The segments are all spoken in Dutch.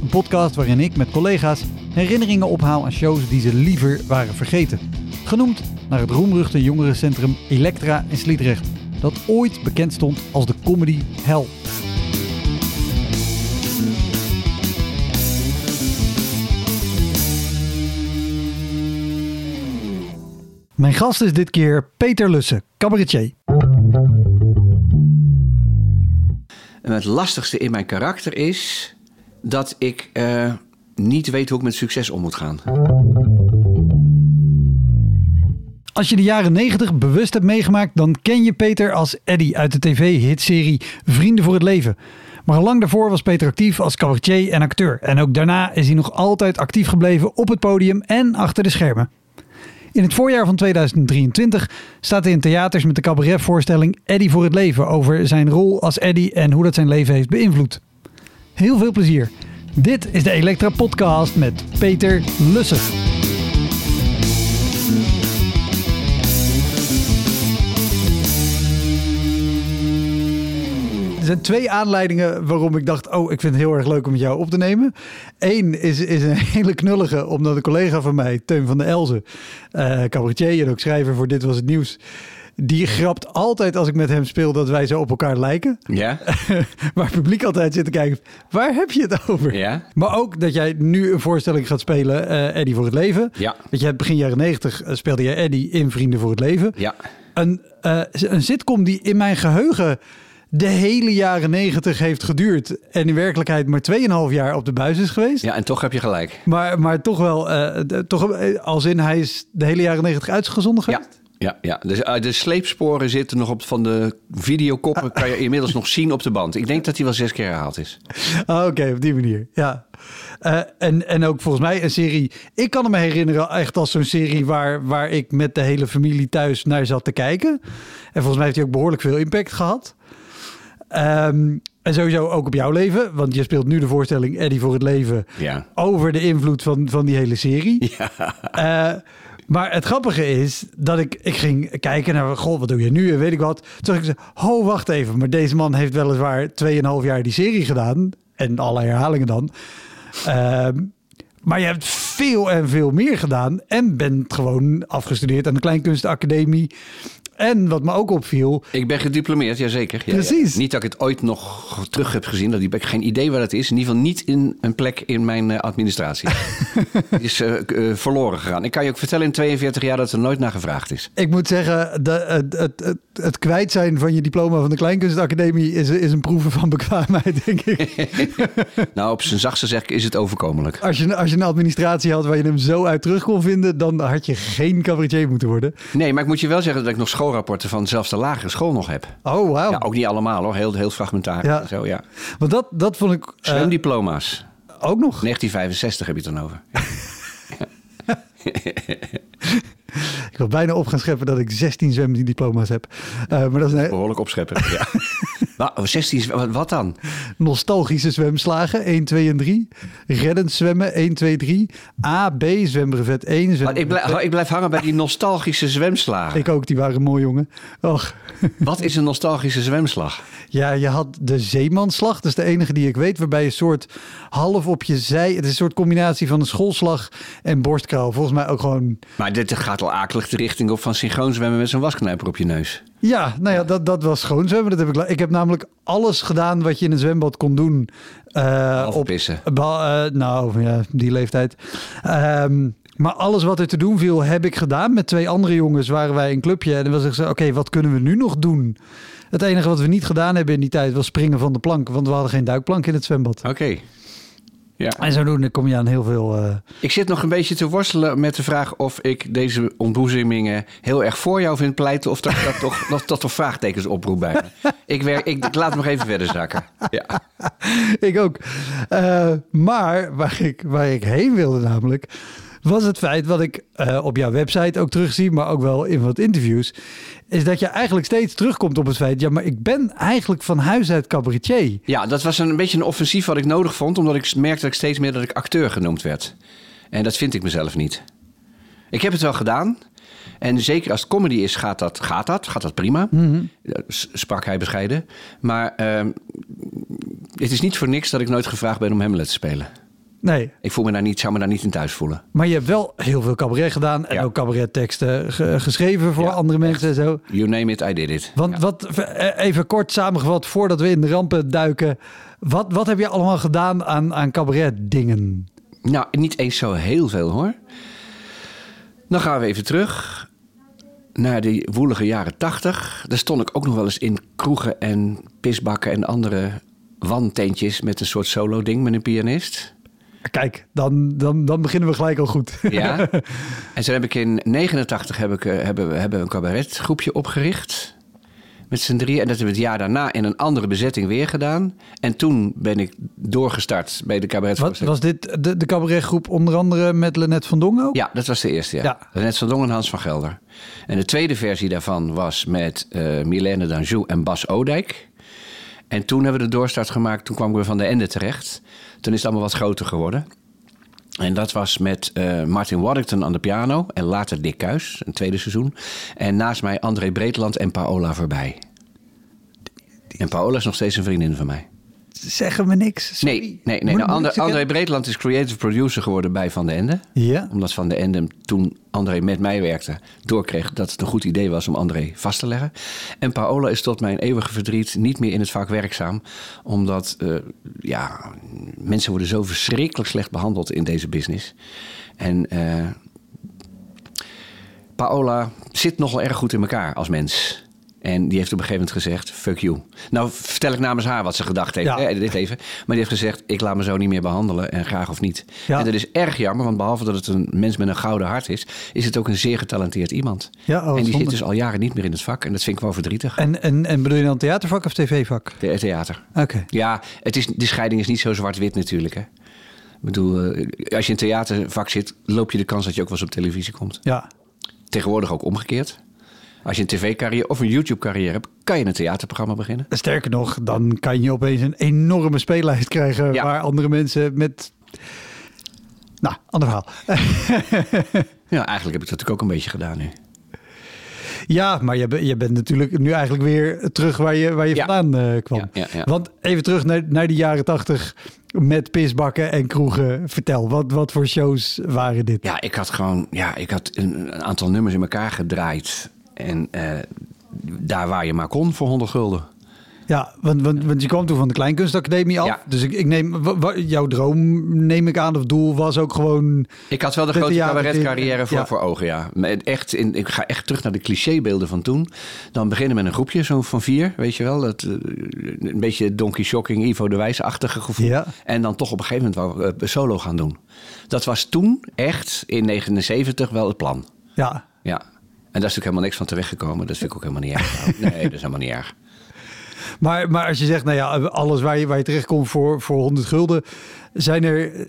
Een podcast waarin ik met collega's herinneringen ophaal aan shows die ze liever waren vergeten. Genoemd naar het roemruchte jongerencentrum Elektra in Sliedrecht, dat ooit bekend stond als de comedy hell. Mijn gast is dit keer Peter Lussen, cabaretier. En het lastigste in mijn karakter is dat ik eh, niet weet hoe ik met succes om moet gaan. Als je de jaren 90 bewust hebt meegemaakt, dan ken je Peter als Eddie uit de tv-hitserie Vrienden voor het Leven. Maar lang daarvoor was Peter actief als cabaretier en acteur. En ook daarna is hij nog altijd actief gebleven op het podium en achter de schermen. In het voorjaar van 2023 staat hij in theaters met de cabaretvoorstelling Eddie voor het Leven over zijn rol als Eddie en hoe dat zijn leven heeft beïnvloed. Heel veel plezier. Dit is de Elektra Podcast met Peter Lussen. Er zijn twee aanleidingen waarom ik dacht: Oh, ik vind het heel erg leuk om met jou op te nemen. Eén is, is een hele knullige, omdat een collega van mij, Teun van der Elzen, eh cabaretier en ook schrijver voor Dit Was Het Nieuws. Die grapt altijd als ik met hem speel dat wij zo op elkaar lijken. Ja? Waar het publiek altijd zit te kijken, waar heb je het over? Ja? Maar ook dat jij nu een voorstelling gaat spelen, eh Eddie voor het Leven. Ja. Dat je begin jaren 90 eh, speelde je Eddie in Vrienden voor het Leven. Ja. Een, eh, een sitcom die in mijn geheugen de hele jaren 90 heeft geduurd. En in werkelijkheid maar 2,5 jaar op de buis is geweest. Ja, en toch heb je gelijk. Maar, maar toch wel, toch, als in hij is de hele jaren 90 uitgezonden geweest? Ja, ja. Dus, eh, de sleepsporen zitten nog op van de videokoppen. Kan je inmiddels nog zien op de band. Ik denk dat hij wel zes keer herhaald is. Ah, Oké, op die manier. Ja. Eh, en, en ook volgens mij een serie. Ik kan me herinneren echt als zo'n serie waar, waar ik met de hele familie thuis naar zat te kijken. En volgens mij heeft hij ook behoorlijk veel impact gehad. Ehm, en sowieso ook op jouw leven, want je speelt nu de voorstelling Eddie voor het leven Ja. over de invloed van, van die hele serie. Ja. Eh, maar het grappige is dat ik, ik ging kijken naar, goh, wat doe je nu en weet ik wat. Toen ik, oh, wacht even, maar deze man heeft weliswaar 2,5 jaar die serie gedaan. En alle herhalingen dan. Ehm, maar je hebt veel en veel meer gedaan en bent gewoon afgestudeerd aan de Kleinkunstacademie. En wat me ook opviel, Ik ben gediplomeerd, jazeker. Ja, Precies. Ja. Niet dat ik het ooit nog terug heb gezien. Dat ik heb geen idee waar het is. In ieder geval niet in een plek in mijn eh, administratie. Het is eh, eh, verloren gegaan. Ik kan je ook vertellen in 42 jaar dat er nooit naar gevraagd is. ik moet zeggen, de, het, het, het, het kwijt zijn van je diploma van de Kleinkunstacademie is, is een proeven van bekwaamheid, denk ik. Nou, op zijn zachtste zeg ik is het overkomelijk. Als je, als je een administratie had waar je hem zo uit terug kon vinden, dan had je geen cabaretier moeten worden. Nee, maar ik moet je wel zeggen dat ik nog schoolrapporten van zelfs de lagere school nog heb. Oh, wauw. Ja, ook niet allemaal hoor. Heel, heel fragmentarisch. Ja. en Zo, ja. Want dat, dat vond ik eh, Zwemdiploma's. ook nog. 1965 heb je het dan over. Ik wil bijna op gaan scheppen dat ik 16 zwemdiploma's heb. Eh, maar dat is een Behoorlijk opscheppen. Ja. Nou, 16, wat- dan? nostalgische zwemslagen. 1, 2 en 3. Reddend zwemmen. 1, 2, 3. A, B, zwembrevet 1. Maar Zwembrevet ik, blijf, ik blijf hangen bij die nostalgische zwemslagen. Ik ook, die waren mooi, jongen. Och. Wat is een nostalgische zwemslag? Ja, je had de zeemanslag. Dat is de enige die ik weet. Waarbij je een soort half op je zij... Het is een soort combinatie van een schoolslag en borstkraal. Volgens mij ook gewoon... Maar dit gaat al akelig de richting op van synchroon zwemmen met zo'n wasknijper op je neus. Ja, nou ja, dat, dat was schoon zwemmen. Dat heb ik, ik heb namelijk alles gedaan wat je in een zwembad kon doen. eh, Behalve pissen. Eh, nou ja, die leeftijd. Ehm, maar alles wat er te doen viel, heb ik gedaan. Met twee andere jongens waren wij een clubje. En dan was ik zo, oké, wat kunnen we nu nog doen? Het enige wat we niet gedaan hebben in die tijd was springen van de plank. Want we hadden geen duikplank in het zwembad. Oké. Ja. En zodoende kom je aan heel veel... eh, Ik zit nog een beetje te worstelen met de vraag of ik deze ontboezemingen heel erg voor jou vind pleiten. Of dat dat toch, dat, dat toch vraagtekens oproept bij me. Ik, werk, ik, ik laat nog even verder zakken. Ja. ik ook. Eh, maar waar ik, waar ik heen wilde namelijk... was het feit wat ik eh, op jouw website ook terugzie... maar ook wel in wat interviews... is dat je eigenlijk steeds terugkomt op het feit... ja, maar ik ben eigenlijk van huis uit cabaretier. ja, dat was een beetje een offensief wat ik nodig vond. Omdat ik merkte dat ik steeds meer dat ik acteur genoemd werd. En dat vind ik mezelf niet. Ik heb het wel gedaan. En zeker als het comedy is, gaat dat, gaat dat, gaat dat prima. S- Sprak hij bescheiden. Maar ehm, het is niet voor niks dat ik nooit gevraagd ben om Hamlet te spelen. Nee, Ik voel me daar niet, zou me daar niet in thuis voelen. maar je hebt wel heel veel cabaret gedaan... en Ja. ook cabaretteksten ge- geschreven voor Ja, andere mensen en zo. You name it, I did it. Want wat, eh, even kort samengevat, voordat we in de rampen duiken... wat, wat heb je allemaal gedaan aan, aan cabaret dingen? Nou, niet eens zo heel veel hoor. Dan gaan we even terug naar die woelige jaren tachtig. Daar stond ik ook nog wel eens in kroegen en pisbakken en andere wandtentjes met een soort solo-ding met een pianist. Kijk, dan, dan, dan beginnen we gelijk al goed. Ja. en toen heb ik in 89 heb ik, eh, hebben, we hebben we een cabaretgroepje opgericht. Met z'n drieën. En dat hebben we het jaar daarna in een andere bezetting weer gedaan. En toen ben ik doorgestart bij de Wat, cabaretvoorstelling. was dit de, de cabaretgroep onder andere met Lennet van Dongen ook? Ja, dat was de eerste, ja. Ja. Net van Dong en Hans van Gelder. En de tweede versie daarvan was met eh Milène Danjou en Bas Odijk. En toen hebben we de doorstart gemaakt. Toen kwam ik weer van de Ende terecht. Toen is het allemaal wat groter geworden. En dat was met eh, Martin Waddington aan de piano. En later Dick Kuis, een tweede seizoen. En naast mij André Breedland en Paola voorbij. En Paola is nog steeds een vriendin van mij. Zeggen me niks. Sorry. Nee, nee, nee. Nou, André? Breedland is creative producer geworden bij Van de Ende Ja. omdat Van de Ende toen André met mij werkte, doorkreeg dat het een goed idee was om André vast te leggen. En Paola is tot mijn eeuwige verdriet niet meer in het vak werkzaam. Omdat eh, ja, mensen worden zo verschrikkelijk slecht behandeld in deze business. En eh, Paola zit nogal erg goed in elkaar als mens. En die heeft op een gegeven moment gezegd, fuck you. Nou vertel ik namens haar wat ze gedacht heeft, Ja. hè, dit even. Maar die heeft gezegd, ik laat me zo niet meer behandelen en graag of niet. Ja. En dat is erg jammer, want behalve dat het een mens met een gouden hart is... is het ook een zeer getalenteerd iemand. Ja, oh, en die zonde. zit dus al jaren niet meer in het vak. En dat vind ik wel verdrietig. En, en, en bedoel je dan theatervak of tv-vak? The- Theater. Oké. Ja, het is, de scheiding is niet zo zwart-wit natuurlijk. Hè. Ik bedoel, eh, als je in theatervak zit... loop je de kans dat je ook wel eens op televisie komt. Ja. Tegenwoordig ook omgekeerd. Als je een tv-carrière of een YouTube-carrière hebt... kan je een theaterprogramma beginnen. Sterker nog, dan kan je opeens een enorme speellijst krijgen... Ja. waar andere mensen met... Nou, ander verhaal. Ja, eigenlijk heb ik dat natuurlijk ook een beetje gedaan nu. Ja, maar je, je bent natuurlijk nu eigenlijk weer terug waar je, waar je Ja. vandaan eh, kwam. Ja, ja, ja. Want even terug naar, naar de jaren tachtig met pisbakken en kroegen. Vertel, wat, wat voor shows waren dit? Ja, ik had gewoon ja, ik had een, een aantal nummers in elkaar gedraaid. En eh, daar waar je maar kon voor 100 gulden. Ja, want, want, want je kwam toen van de Kleinkunstacademie af. Ja. Dus ik, ik neem, jouw droom neem ik aan of doel was ook gewoon... Ik had wel de grote cabaretcarrière voor, ja. voor ogen, ja. Echt in, ik ga echt terug naar de clichébeelden van toen. Dan beginnen met een groepje, zo van vier, weet je wel. Dat, eh, een beetje Donkey Shocking, Ivo de Wijs-achtige gevoel. Ja. En dan toch op een gegeven moment wou ik, eh, solo gaan doen. Dat was toen echt, in 79, wel het plan. Ja, Ja. En daar is natuurlijk helemaal niks van terechtgekomen. Dat vind ik ook helemaal niet erg. Nee, dat is helemaal niet erg. maar, maar als je zegt, nou ja, alles waar je, waar je terechtkomt voor, voor 100 gulden. Zijn er,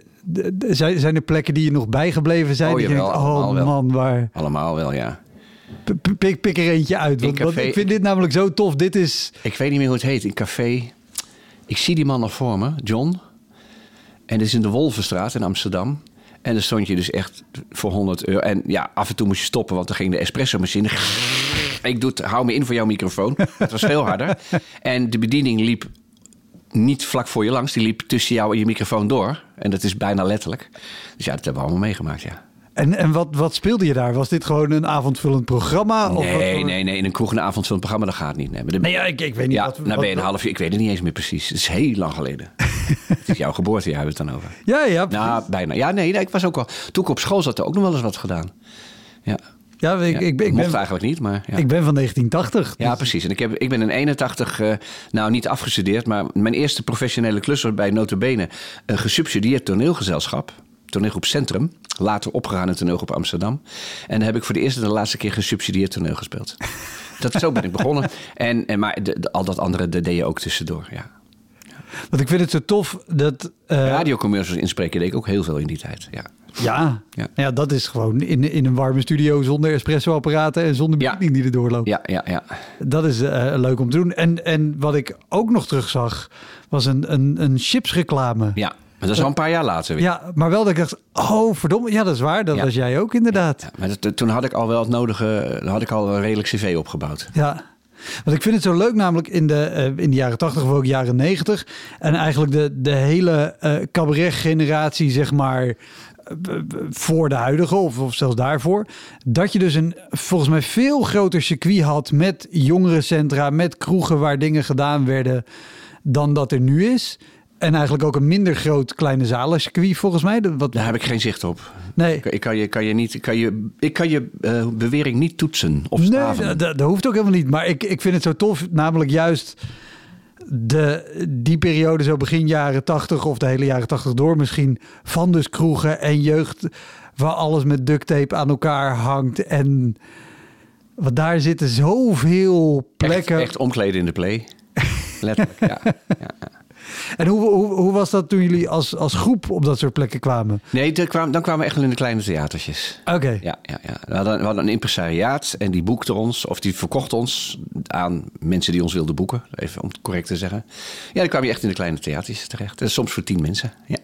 zijn, zijn er plekken die je nog bijgebleven zijn? Oh, die je jawel, denkt, oh allemaal wel. man, waar... Allemaal wel, ja. P- Pik, pik er eentje uit. Want, want café- ik vind dit namelijk zo tof. Dit is... Ik weet niet meer hoe het heet. In café. Ik zie die man nog voor me, John. En dit is in de Wolvenstraat in Amsterdam. En dan stond je dus echt voor 100 euro. En ja, af en toe moest je stoppen, want dan ging de espresso-machine. Ik doe het, hou me in voor jouw microfoon. Het was veel harder. En de bediening liep niet vlak voor je langs. Die liep tussen jou en je microfoon door. En dat is bijna letterlijk. Dus ja, dat hebben we allemaal meegemaakt, ja. En, en wat, wat speelde je daar? Was dit gewoon een avondvullend programma? of wat Nee, voor- nee, nee. In een kroeg een avond zo'n programma, dat gaat niet. Nee, maar de- Nee, ja, ik, ik weet niet Ja, wat... nou wat- ben je een half uur. Ik weet het niet eens meer precies. Het is heel lang geleden. het is jouw geboortejaar, hebben we het dan over. Ja, ja. precies. Nou, bijna. Ja, nee, nee, ik was ook wel... Toen ik op school zat, er ook nog wel eens wat gedaan. Ja. Ja, ik, Ja, ik, ben- ik, mocht ben, eigenlijk niet, maar ja. ik ben van 1980. Ja, dus- precies. En ik, heb, ik ben in 81, eh, nou niet afgestudeerd, maar mijn eerste professionele klus was bij Notabene een gesubsidieerd toneelgezelschap. Toneelgroep Centrum, later opgegaan in toneelgroep Amsterdam. En daar heb ik voor de eerste en de laatste keer gesubsidieerd toneel gespeeld. dat, zo ben ik begonnen. En, en, maar de, de- al dat andere dat deed je ook tussendoor, ja. Want ik vind het zo tof dat... eh, Radiocommercials inspreken deed ik ook heel veel in die tijd, ja. ja, Ja. ja. dat is gewoon in, in een warme studio zonder espresso-apparaten en zonder Ja. bediening die er doorloopt. Ja, ja, ja. Dat is eh, leuk om te doen. En, en wat ik ook nog terugzag, was een, een, een chipsreclame. Ja, maar dat is al een paar jaar later weer. Ja, maar wel dat ik dacht, oh verdomme, ja dat is waar, dat Ja. was jij ook inderdaad. Ja, maar dat- toen had ik al wel het nodige, had ik al een redelijk cv opgebouwd. Ja. Want ik vind het zo leuk, namelijk in de, eh, in de jaren 80 of ook jaren 90. En eigenlijk de, de hele eh cabaret-generatie, zeg maar, eh, voor de huidige of, of zelfs daarvoor. Dat je dus een volgens mij veel groter circuit had met jongerencentra, met kroegen waar dingen gedaan werden dan dat er nu is. En eigenlijk ook een minder groot kleine zalencircuit volgens mij. Dat- Wat, Daar heb ik geen zicht op. nee, Ik, ik kan je, kan je, niet, kan je, ik kan je eh, bewering niet toetsen of Nee, staven. dat, dat- dat hoeft ook helemaal niet. Maar ik, ik vind het zo tof, namelijk juist de, die periode, zo begin jaren tachtig of de hele jaren tachtig door misschien, van dus kroegen en jeugd, waar alles met duct tape aan elkaar hangt. En want daar zitten zoveel plekken. Echt, echt omkleden in de play. Letterlijk, ja. ja, ja. En hoe, hoe, hoe was dat toen jullie als, als groep op dat soort plekken kwamen? Nee, dan kwamen, dan kwamen we echt wel in de kleine theatertjes. Oké. Ja, ja, ja. We, hadden, we hadden een impresariaat en die boekte ons, of die verkocht ons aan mensen die ons wilden boeken. Even om het correct te zeggen. Ja, dan kwam je echt in de kleine theatertjes terecht. En soms voor tien mensen. Ja.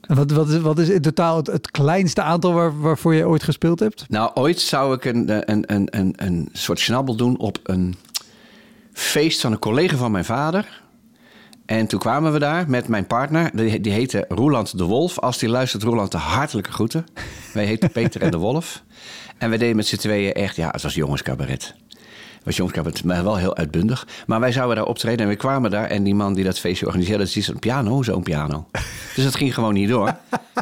En Wat, wat, is- wat is in totaal het, het kleinste aantal waar, waarvoor je ooit gespeeld hebt? Nou, ooit zou ik een, een, een, een, een soort schnabbel doen op een feest van een collega van mijn vader. En toen kwamen we daar met mijn partner. Die, die heette Roeland de Wolf. Als die luistert, Roeland de hartelijke groeten. Wij heten Peter en de Wolf. En we deden met z'n tweeën echt, ja, het was jongenscabaret. Het was jongenscabaret, maar wel heel uitbundig. Maar wij zouden daar optreden en we kwamen daar. En die man die dat feestje organiseerde, die zei, een piano, zo'n piano. Dus dat ging gewoon niet door.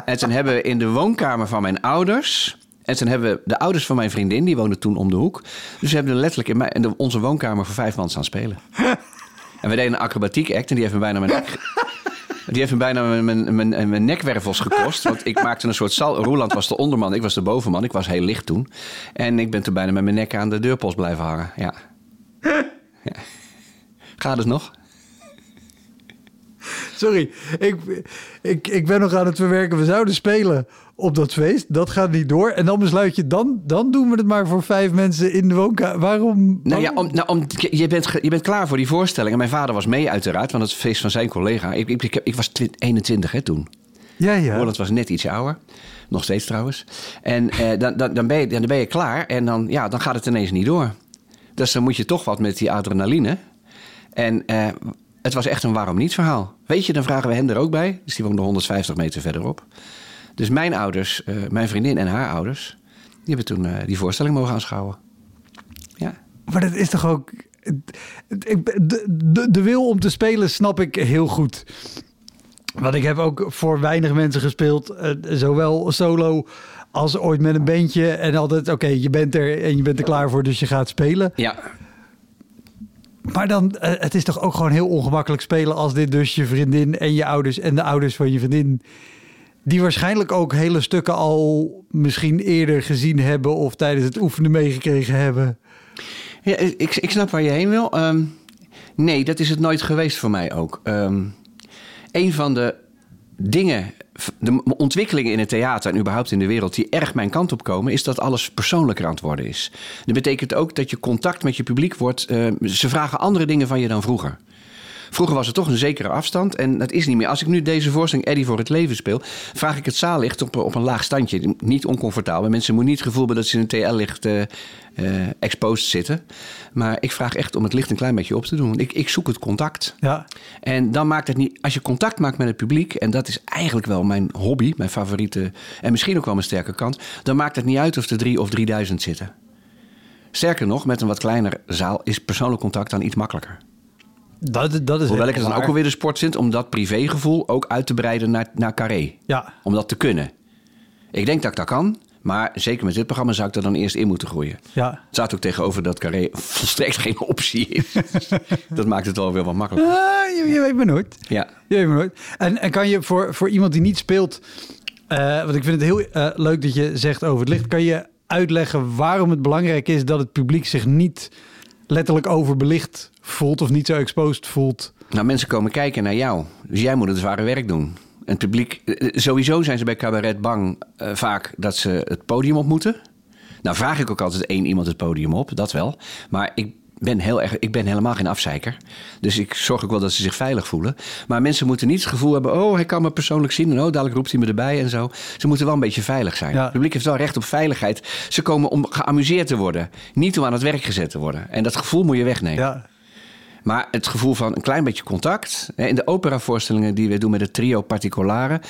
En toen hebben we in de woonkamer van mijn ouders... En toen hebben we de ouders van mijn vriendin, die woonden toen om de hoek. Dus we hebben er letterlijk in, mijn, in onze woonkamer voor vijf man staan spelen. En we deden een acrobatiek act en die heeft me bijna mijn nek, die heeft me bijna mijn, mijn, mijn, mijn nekwervels gekost. Want ik maakte een soort sal. Roeland was de onderman, ik was de bovenman. Ik was heel licht toen. En ik ben toen bijna met mijn nek aan de deurpost blijven hangen. Ja. ja. Gaat het nog? Sorry, ik, ik, ik ben nog aan het verwerken. We zouden spelen op dat feest. Dat gaat niet door. En dan besluit je, dan, dan doen we het maar voor vijf mensen in de woonkamer. Waarom? Nou ja, om, nou, om, je, bent, je bent klaar voor die voorstelling. En mijn vader was mee uiteraard, want het feest van zijn collega. Ik, ik, ik, ik was twi- 21 hè, toen. ja, ja. Roland was net iets ouder. Nog steeds trouwens. En eh, dan, dan, dan, ben je, dan ben je klaar en dan, ja, dan gaat het ineens niet door. Dus dan moet je toch wat met die adrenaline. En eh, het was echt een waarom niet verhaal. Weet je, dan vragen we hen er ook bij. Dus die woonde 150 meter verderop. Dus mijn ouders, eh, mijn vriendin en haar ouders... die hebben toen eh, die voorstelling mogen aanschouwen. Ja. Maar dat is toch ook... De, de, de wil om te spelen snap ik heel goed. Want ik heb ook voor weinig mensen gespeeld. eh, zowel solo als ooit met een bandje. En altijd, oké, je bent er en je bent er klaar voor, dus je gaat spelen. Ja, Maar dan, eh, het is toch ook gewoon heel ongemakkelijk spelen als dit dus je vriendin en je ouders en de ouders van je vriendin, die waarschijnlijk ook hele stukken al misschien eerder gezien hebben of tijdens het oefenen meegekregen hebben. Ja, ik, ik snap waar je heen wil. Ehm, nee, dat is het nooit geweest voor mij ook. Ehm een van de dingen, de ontwikkelingen in het theater en überhaupt in de wereld die erg mijn kant op komen, is dat alles persoonlijker aan het worden is. Dat betekent ook dat je contact met je publiek wordt. eh, ze vragen andere dingen van je dan vroeger. Vroeger was er toch een zekere afstand en dat is niet meer. Als ik nu deze voorstelling Eddie voor het leven speel, vraag ik het zaallicht op, op een laag standje. Niet oncomfortabel. Mensen moeten niet het gevoel hebben dat ze in een TL-licht eh, eh, exposed zitten. Maar ik vraag echt om het licht een klein beetje op te doen. Want ik, ik zoek het contact. Ja, En dan maakt het niet, als je contact maakt met het publiek, en dat is eigenlijk wel mijn hobby, mijn favoriete, en misschien ook wel mijn sterke kant, dan maakt het niet uit of er drie of drieduizend zitten. Sterker nog, met een wat kleiner zaal is persoonlijk contact dan iets makkelijker. Dat, dat is Hoewel ik het dan ook alweer de sport vind om dat privégevoel ook uit te breiden naar, naar carré. Ja, Om dat te kunnen. Ik denk dat ik dat kan, Maar zeker met dit programma zou ik er dan eerst in moeten groeien. Ja. Het staat ook tegenover dat carré volstrekt geen optie is. dat maakt het wel weer wat makkelijker. Ah, je, je weet maar nooit. Ja. Je weet maar nooit. En, en kan je voor, voor iemand die niet speelt... eh, want ik vind het heel eh, leuk dat je zegt over het licht. Kan je uitleggen waarom het belangrijk is dat het publiek zich niet letterlijk overbelicht voelt of niet zo exposed voelt? Nou, mensen komen kijken naar jou. Dus jij moet het zware werk doen. En het publiek, eh, sowieso zijn ze bij cabaret bang eh, vaak dat ze het podium op moeten. Nou vraag ik ook altijd één iemand het podium op, dat wel. Maar ik ben, heel erg, ik ben helemaal geen afzeiker. Dus ik zorg ook wel dat ze zich veilig voelen. Maar mensen moeten niet het gevoel hebben... oh, hij kan me persoonlijk zien en oh, dadelijk roept hij me erbij en zo. Ze moeten wel een beetje veilig zijn. Ja. Het publiek heeft wel recht op veiligheid. Ze komen om geamuseerd te worden. Niet om aan het werk gezet te worden. En dat gevoel moet je wegnemen. Ja, Maar het gevoel van een klein beetje contact. In de operavoorstellingen die we doen met het trio Particolare.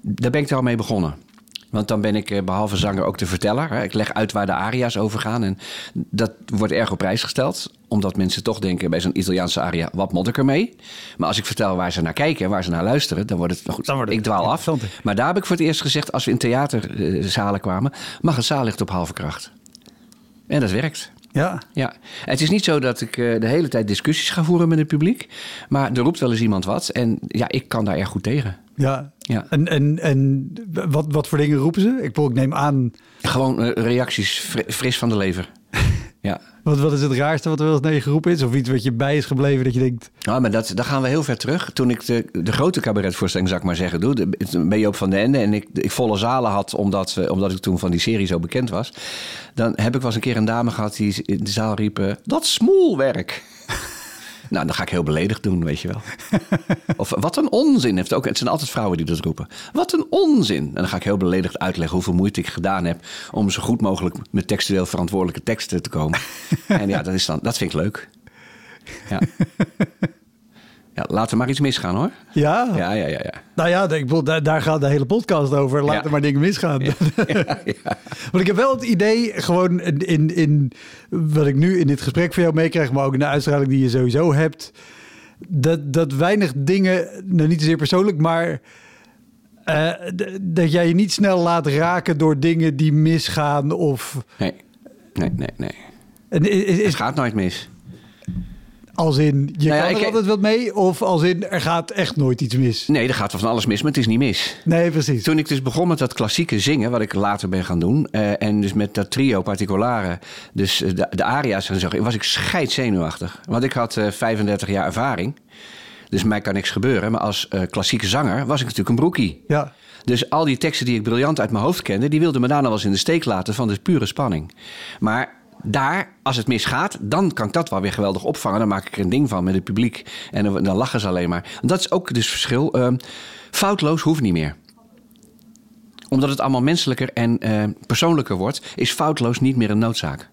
Daar ben ik er al mee begonnen. Want dan ben ik eh, behalve zanger ook de verteller. Ik leg uit waar de aria's over gaan. En dat wordt erg op prijs gesteld. Omdat mensen toch denken bij zo'n Italiaanse aria... wat moet ik ermee? Maar als ik vertel waar ze naar kijken en waar ze naar luisteren... dan wordt het... Nou goed, Dan wordt het ik dwaal af. Maar daar heb ik voor het eerst gezegd... als we in theaterzalen kwamen... mag een zaal ligt op halve kracht. En dat werkt. Ja. Ja, het is niet zo dat ik eh, de hele tijd discussies ga voeren met het publiek. Maar er roept wel eens iemand wat. En ja, ik kan daar erg goed tegen. ja. Ja. En, en, en wat, wat voor dingen roepen ze? Ik, ik neem aan, Gewoon eh, reacties fri- fris van de lever. ja. wat, wat is het raarste wat er wel eens naar je geroepen is? Of iets wat je bij is gebleven dat je denkt... Nou, maar dat, daar gaan we heel ver terug. Toen ik de, de grote cabaretvoorstelling, zou ik maar zeggen, doe. De, ben je op Van den Ende. En ik, ik volle zalen had, omdat, we, omdat ik toen van die serie zo bekend was. Dan heb ik wel eens een keer een dame gehad die in de zaal riep... eh, dat smoelwerk. Nou, dan ga ik heel beledigd doen, weet je wel. of wat een onzin. Heeft ook, het zijn altijd vrouwen die dat roepen. Wat een onzin. En dan ga ik heel beledigd uitleggen hoeveel moeite ik gedaan heb... om zo goed mogelijk met textueel verantwoordelijke teksten te komen. en ja, dat, is dan, dat vind ik leuk. Ja. Ja, laat er maar iets misgaan hoor. Ja, Ja, ja, ja. ja. nou ja, ik bedoel, daar, daar gaat de hele podcast over. Laat Ja. er maar dingen misgaan. Want ik heb wel het idee, gewoon in, in, wat ik nu in dit gesprek van jou meekrijg, maar ook in de uitstraling die je sowieso hebt, dat, dat weinig dingen, nou niet zozeer persoonlijk, maar eh, dat jij je niet snel laat raken door dingen die misgaan of Nee, nee, nee, nee. en is, is- Het gaat nooit mis. Als in je Nou ja, kan er altijd wat mee of als in er gaat echt nooit iets mis. Nee, er gaat van alles mis, maar het is niet mis. Nee, precies. Toen ik dus begon met dat klassieke zingen, wat ik later ben gaan doen... eh, en dus met dat trio particolare, dus eh, de, de aria's en zo... was ik scheidzenuwachtig. Want ik had eh 35 jaar ervaring. Dus mij kan niks gebeuren. Maar als klassieke zanger was ik natuurlijk een broekie. Ja. Dus al die teksten die ik briljant uit mijn hoofd kende... die wilden me daarna wel eens in de steek laten van de pure spanning. Maar daar, als het misgaat, dan kan ik dat wel weer geweldig opvangen. Dan maak ik er een ding van met het publiek. En dan, lachen ze alleen maar. Dat is ook dus verschil. Ehm, foutloos hoeft niet meer omdat het allemaal menselijker en eh, persoonlijker wordt, is foutloos niet meer een noodzaak.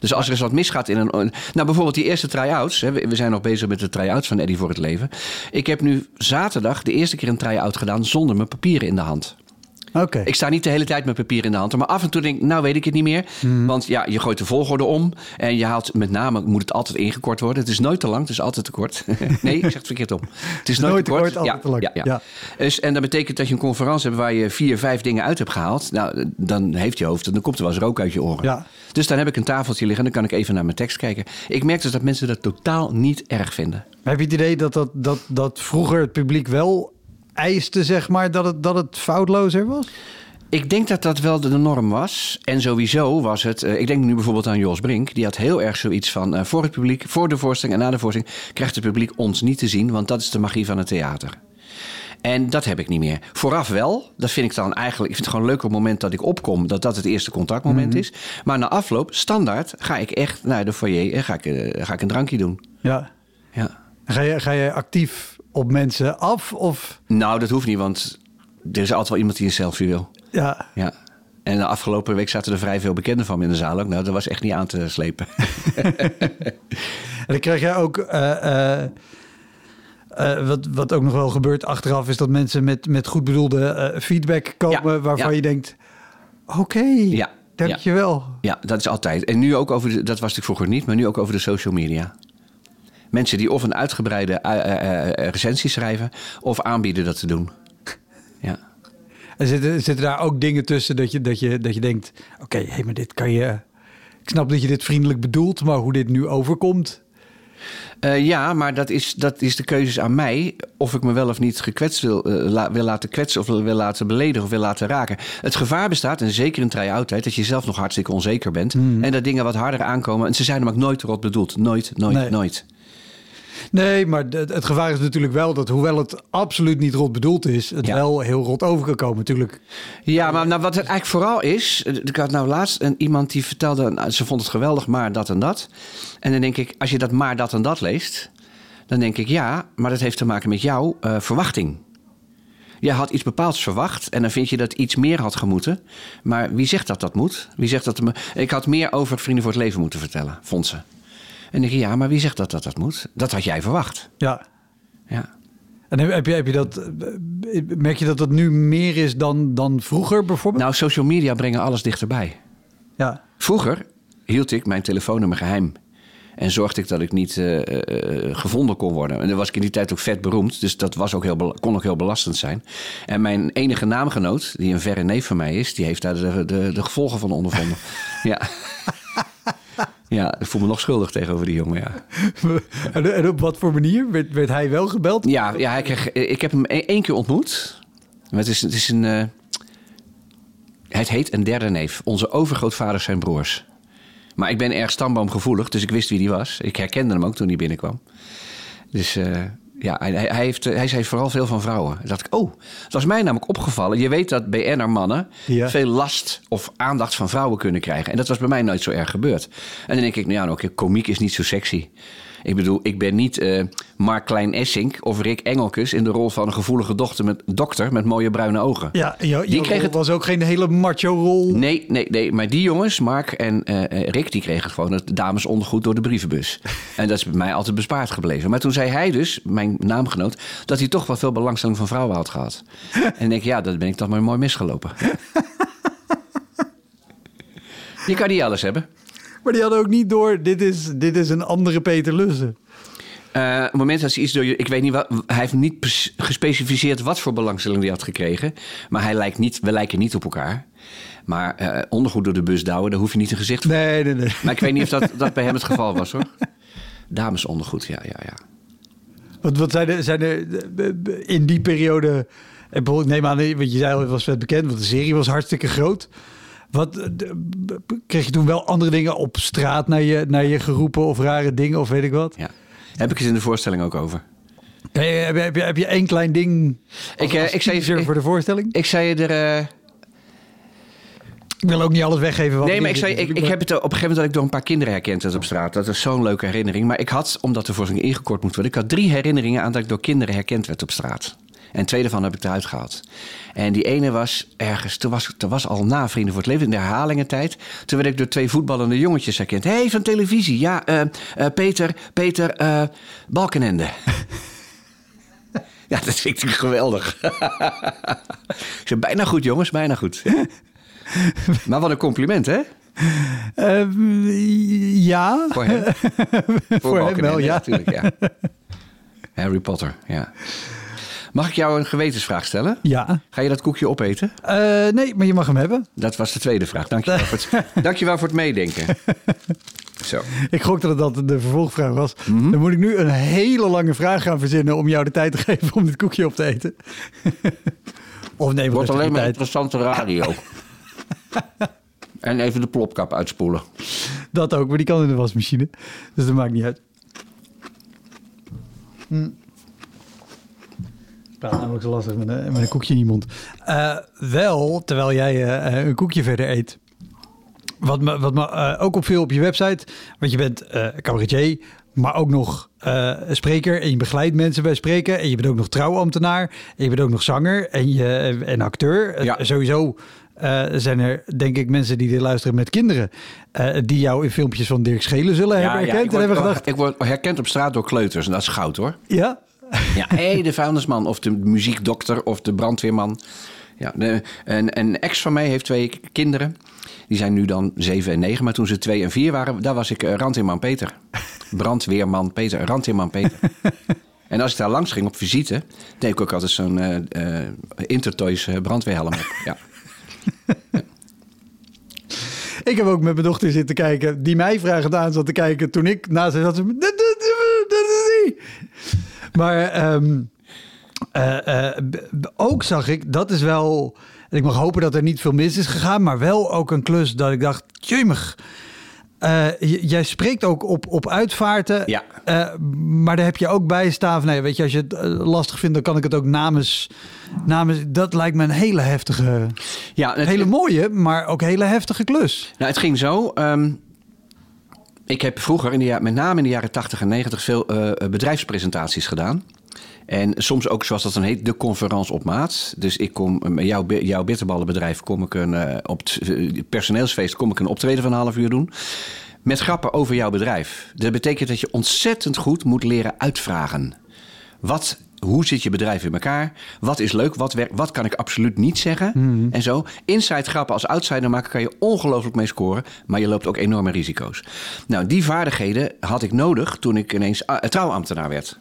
Dus als er eens wat misgaat in een. Nou, bijvoorbeeld die eerste try-outs. Hè, we zijn nog bezig met de try-outs van Eddie voor het Leven. Ik heb nu zaterdag de eerste keer een try-out gedaan zonder mijn papieren in de hand. Ik sta niet de hele tijd met papier in de hand. Maar af en toe denk ik, nou weet ik het niet meer. Mhm. Want ja, je gooit de volgorde om. En je haalt, met name moet het altijd ingekort worden. Het is nooit te lang, het is altijd te kort. nee, ik zeg het verkeerd om. Het is nooit, Nooit te te kort. kort, altijd ja, te lang. Ja, ja. Ja. Dus, en dat betekent dat je een conferentie hebt waar je vier, vijf dingen uit hebt gehaald. Nou, dan heeft je hoofd, dan komt er wel eens rook uit je oren. Ja. Dus dan heb ik een tafeltje liggen en dan kan ik even naar mijn tekst kijken. Ik merk dus dat mensen dat totaal niet erg vinden. Heb je het idee dat, dat, dat, dat vroeger het publiek wel eiste, zeg maar, dat het, dat het foutlozer was? Ik denk dat dat wel de norm was. En sowieso was het. eh, ik denk nu bijvoorbeeld aan Jos Brink. Die had heel erg zoiets van. eh, voor het publiek, voor de voorstelling en na de voorstelling. krijgt het publiek ons niet te zien. Want dat is de magie van het theater. En dat heb ik niet meer. Vooraf wel. Dat vind ik dan eigenlijk. Ik vind het gewoon leuk op het moment dat ik opkom. dat dat het eerste contactmoment is. Maar na afloop, standaard, ga ik echt naar de foyer. en ga ik, eh, ga ik een drankje doen. Ja. Ja. Ga je, ga je actief op mensen af? Of Nou, dat hoeft niet, want er is altijd wel iemand die een selfie wil. ja, Ja. En de afgelopen week zaten er vrij veel bekenden van me in de zaal ook. Nou, dat was echt niet aan te slepen. En dan krijg jij ook. eh, eh, eh, wat, wat ook nog wel gebeurt achteraf, is dat mensen met, met goed bedoelde feedback komen. Ja, waarvan ja. je denkt: Oké, Ja, dankjewel. Ja, dat is altijd. En nu ook over, de, dat was natuurlijk vroeger niet, maar nu ook over de social media. Mensen die of een uitgebreide eh, recensie schrijven, of aanbieden dat te doen. Ja. En zitten, zitten daar ook dingen tussen dat je, dat je, dat je denkt... Oké, hé, maar dit kan je... Ik snap dat je dit vriendelijk bedoelt, maar hoe dit nu overkomt... Ja, maar dat is, dat is de keuzes aan mij. Of ik me wel of niet gekwetst wil, la- wil laten kwetsen... of wil laten beledigen of wil laten raken. Het gevaar bestaat, en zeker in try-out tijd... dat je zelf nog hartstikke onzeker bent. En dat dingen wat harder aankomen. En ze zijn hem ook nooit rot bedoeld. Nooit, nooit, Nee. nooit. Nee, maar het, gevaar is natuurlijk wel dat hoewel het absoluut niet rot bedoeld is... het Ja. wel heel rot over kan komen. Natuurlijk, Ja, maar nou, wat het eigenlijk vooral is... eh, Ik had nou laatst een, iemand die vertelde... nou, ze vond het geweldig, maar dat en dat. En dan denk ik, als je dat maar dat en dat leest... dan denk ik, ja, maar dat heeft te maken met jouw eh, verwachting. Je had iets bepaalds verwacht en dan vind je dat iets meer had gemoeten. Maar wie zegt dat dat moet? Wie zegt dat... me- Ik had meer over Vrienden voor het Leven moeten vertellen, vond ze. En denk ja, maar wie zegt dat dat dat moet? Dat had jij verwacht. ja. Ja. En heb, je, heb je dat, merk je dat dat nu meer is dan, dan vroeger bijvoorbeeld? Nou, social media brengen alles dichterbij. ja. Vroeger hield ik mijn telefoonnummer geheim. En zorgde ik dat ik niet eh, eh, gevonden kon worden. En dan was ik in die tijd ook vet beroemd. Dus dat was ook heel, kon ook heel belastend zijn. En mijn enige naamgenoot, die een verre neef van mij is... die heeft daar de, de, de gevolgen van ondervonden. ja. ja, ik voel me nog schuldig tegenover die jongen, ja. En, op wat voor manier? Werd, werd hij wel gebeld? Ja, ja hij kreeg, ik heb hem e- één keer ontmoet. Maar Het is, het is een... eh, het heet een derde neef. Onze overgrootvaders zijn broers. Maar ik ben erg stamboomgevoelig, dus ik wist wie die was. Ik herkende hem ook toen hij binnenkwam. Dus eh, ja, hij, hij, heeft, hij zei vooral veel van vrouwen. Toen dacht ik, oh, dat was mij namelijk opgevallen. Je weet dat BN'er mannen Ja. veel last of aandacht van vrouwen kunnen krijgen. En dat was bij mij nooit zo erg gebeurd. En dan denk ik, nou ja, nou, oké, komiek is niet zo sexy. Ik bedoel, ik ben niet eh, Mark Klein-Essink of Rick Engelkes... in de rol van een gevoelige dochter met, dokter met mooie bruine ogen. Ja, Die kreeg het- was ook geen hele macho rol. Nee, nee, nee. Maar die jongens, Mark en eh, eh, Rick, die kregen gewoon het damesondergoed door de brievenbus. en dat is bij mij altijd bespaard gebleven. Maar toen zei hij dus, mijn naamgenoot, dat hij toch wel veel belangstelling van vrouwen had gehad. en ik denk, ja, dat ben ik toch maar mooi misgelopen. Je kan niet alles hebben. Maar die hadden ook niet door, dit is, dit is een andere Peter Lussen. Eh, op het moment dat ze iets door je. Ik weet niet wat. Hij heeft niet gespecificeerd wat voor belangstelling hij had gekregen. Maar hij lijkt niet, we lijken niet op elkaar. Maar eh, ondergoed door de bus douwen, daar hoef je niet een gezicht voor. Nee, nee, nee. Maar ik weet niet of dat, dat bij hem het geval was hoor. Damesondergoed, ja, ja, ja. Wat, wat zijn er, zijn er eh, in die periode... En bijvoorbeeld, neem aan, wat je zei al, het was vet bekend, want de serie was hartstikke groot. Wat, eh, kreeg je toen wel andere dingen op straat naar je, naar je geroepen of rare dingen of weet ik wat? ja. Heb ik het in de voorstelling ook over. Heb je, heb je, heb je, heb je één klein ding Ik, eh, als ik, zei, ik, voor de voorstelling? ik zei er. eh, Ik wil ook niet alles weggeven. Wat nee, maar ik, zei, ik, ik heb het op een gegeven moment dat ik door een paar kinderen herkend werd op straat. Dat is zo'n leuke herinnering. Maar ik had, omdat de voorstelling ingekort moet worden, ik had drie herinneringen aan dat ik door kinderen herkend werd op straat. En twee daarvan heb ik eruit gehaald. En die ene was ergens, toen was, toen was al na Vrienden voor het Leven, in de herhalingentijd. Toen werd ik door twee voetballende jongetjes herkend. Hé, hey, van televisie. Ja, eh, eh, Peter, Peter eh, Balkenende. ja, dat vind ik geweldig. ik zei, bijna goed jongens, bijna goed. maar wat een compliment, hè? Eh, ja. Voor hem. Voor, hem wel, ja. Natuurlijk, ja. Harry Potter, ja. Mag ik jou een gewetensvraag stellen? Ja. Ga je dat koekje opeten? Eh, nee, maar je mag hem hebben. Dat was de tweede vraag. Dankjewel voor het, dankjewel voor het meedenken. Zo. Ik gok dat dat de vervolgvraag was. Mhm. Dan moet ik nu een hele lange vraag gaan verzinnen om jou de tijd te geven om dit koekje op te eten. of nee, Wordt alleen maar tijd. interessante radio. en even de plopkap uitspoelen. Dat ook, maar die kan in de wasmachine. Dus dat maakt niet uit. Hm. Praat namelijk zo lastig met een, met een koekje in je mond. Eh, wel, terwijl jij eh, een koekje verder eet. Wat me, wat me eh, ook opviel op je website. Want je bent eh cabaretier, maar ook nog eh, spreker. En je begeleidt mensen bij spreken. En je bent ook nog trouwambtenaar. En je bent ook nog zanger en, je, en acteur. Eh, Ja. sowieso eh, zijn er, denk ik, mensen die dit luisteren met kinderen. eh, die jou in filmpjes van Dirk Schelen zullen hebben ik, herkend. en word, hebben gedacht, ik word herkend op straat door kleuters. En dat is goud hoor. ja, Ja, hé, de vuilnisman of de muziekdokter of de brandweerman. Ja, een, een ex van mij heeft twee kinderen. Die zijn nu dan zeven en negen. Maar toen ze twee en vier waren, daar was ik eh, randweerman Peter. Brandweerman Peter, randweerman Peter. En als ik daar langs ging op visite, deed ik ook altijd zo'n eh eh, Intertoys brandweerhelm op. Ja. Ik heb ook met mijn dochter zitten kijken, die mij vragend aan zat te kijken toen ik naast haar zat. Dat, is niet. Maar ehm, eh, eh, ook zag ik, dat is wel. en Ik mag hopen dat er niet veel mis is gegaan, maar wel ook een klus dat ik dacht, jemig. eh, jij spreekt ook op, op uitvaarten. Ja. Maar daar heb je ook bij staan van, nee, weet je, als je het lastig vindt, dan kan ik het ook namens, namens. Dat lijkt me een hele heftige, Ja, het, hele mooie, maar ook hele heftige klus. Nou, het ging zo. ehm, ik heb vroeger, in de, met name in de jaren 80 en 90, veel eh, bedrijfspresentaties gedaan. En soms ook, zoals dat dan heet, de conferentie op maat. Dus ik kom, met jouw, jouw bitterballenbedrijf, kom ik een, eh, op het eh, personeelsfeest, kom ik een optreden van een half uur doen. Met grappen over jouw bedrijf. Dat betekent dat je ontzettend goed moet leren uitvragen. Wat, hoe zit je bedrijf in elkaar? Wat is leuk? Wat, werkt, wat kan ik absoluut niet zeggen? En zo. Inside grappen als outsider maken kan je ongelooflijk mee scoren. Maar je loopt ook enorme risico's. Nou, die vaardigheden had ik nodig toen ik ineens ah, trouwambtenaar werd.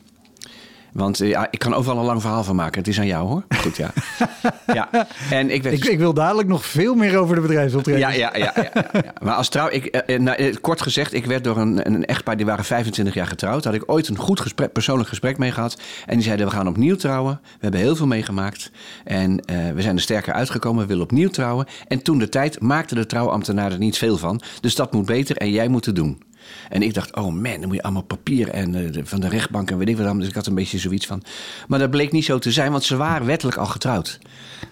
Want eh, ja, ik kan overal een lang verhaal van maken. Het is aan jou hoor. Goed, ja. ja. En ik werd Ik, ik wil dadelijk nog veel meer over de bedrijfsoptreden. ja, ja, ja, ja, ja. Maar als trouw, ik, eh, eh, nou, kort gezegd, ik werd door een, een echtpaar die waren 25 jaar getrouwd. Daar had ik ooit een goed gesprek, persoonlijk gesprek mee gehad. En die zeiden: We gaan opnieuw trouwen. We hebben heel veel meegemaakt. En we zijn er sterker uitgekomen. We willen opnieuw trouwen. En toen de tijd maakte de trouwambtenaar er niet veel van. Dus dat moet beter en jij moet het doen. En ik dacht, oh man, dan moet je allemaal papier en eh, de- van de rechtbank en weet ik wat allemaal. Dus ik had een beetje zoiets van. Maar dat bleek niet zo te zijn, want ze waren wettelijk al getrouwd.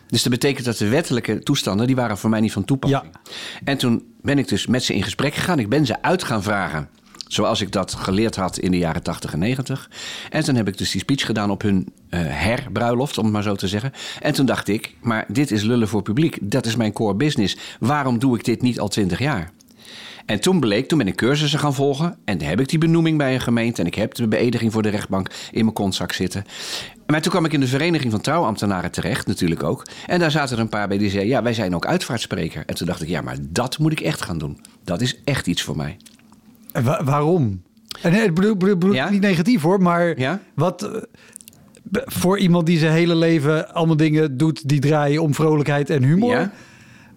Dus dat betekent dat de wettelijke toestanden, die waren voor mij niet van toepassing. Ja. En toen ben ik dus met ze in gesprek gegaan. Ik ben ze uit gaan vragen. Zoals ik dat geleerd had in de jaren 80 en 90. En toen heb ik dus die speech gedaan op hun eh, herbruiloft, om het maar zo te zeggen. En toen dacht ik, maar dit is lullen voor publiek. Dat is mijn core business. Waarom doe ik dit niet al 20 jaar? En toen bleek, toen ben ik cursussen gaan volgen. En heb ik die benoeming bij een gemeente. En ik heb de beëdiging voor de rechtbank in mijn kontzak zitten. Maar toen kwam ik in de Vereniging van Trouwambtenaren terecht, natuurlijk ook. En daar zaten er een paar bij die zeiden: Ja, wij zijn ook uitvaartspreker. En toen dacht ik: Ja, maar dat moet ik echt gaan doen. Dat is echt iets voor mij. En wa- waarom? En eh, ik bedoel, bedoel, bedoel Ja? niet negatief hoor, maar Ja? wat eh, voor iemand die zijn hele leven allemaal dingen doet die draaien om vrolijkheid en humor. Ja?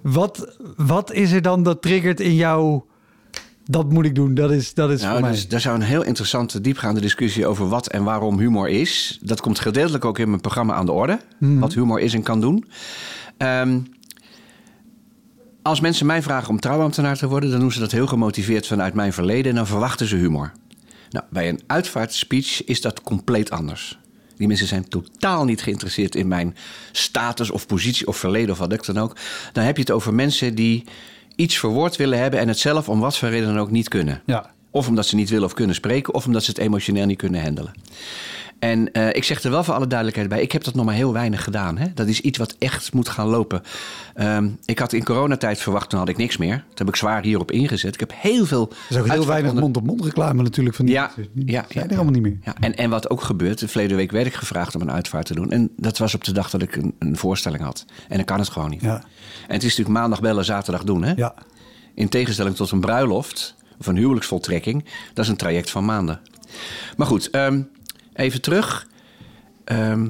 Wat, wat is er dan dat triggert in jou? Dat moet ik doen. Dat is, dat is Nou, voor mij. dus, daar zou een heel interessante, diepgaande discussie over wat en waarom humor is. Dat komt gedeeltelijk ook in mijn programma aan de orde. Wat humor is en kan doen. Ehm, als mensen mij vragen om trouwambtenaar te worden, dan doen ze dat heel gemotiveerd vanuit mijn verleden en dan verwachten ze humor. Nou, bij een uitvaartspeech is dat compleet anders. Die mensen zijn totaal niet geïnteresseerd in mijn status of positie of verleden of wat ik dan ook. Dan heb je het over mensen die iets verwoord willen hebben en het zelf om wat voor reden dan ook niet kunnen. Ja. Of omdat ze niet willen of kunnen spreken, of omdat ze het emotioneel niet kunnen handelen. En eh, ik zeg er wel voor alle duidelijkheid bij, ik heb dat nog maar heel weinig gedaan. Hè? Dat is iets wat echt moet gaan lopen. Ehm, ik had in coronatijd verwacht, toen had ik niks meer. Toen heb ik zwaar hierop ingezet. Ik heb heel veel... Er is ook heel weinig mond-op-mond reclame natuurlijk van die Ja, mensen. Die ja, zijn ja, er allemaal niet meer. Ja, en, en wat ook gebeurt, de verleden week werd ik gevraagd om een uitvaart te doen. En dat was op de dag dat ik een, een voorstelling had. En dan kan het gewoon niet. Ja. En het is natuurlijk maandag bellen, zaterdag doen. Hè? Ja. In tegenstelling tot een bruiloft of een huwelijksvoltrekking, dat is een traject van maanden. Maar goed, ehm, even terug. Ehm,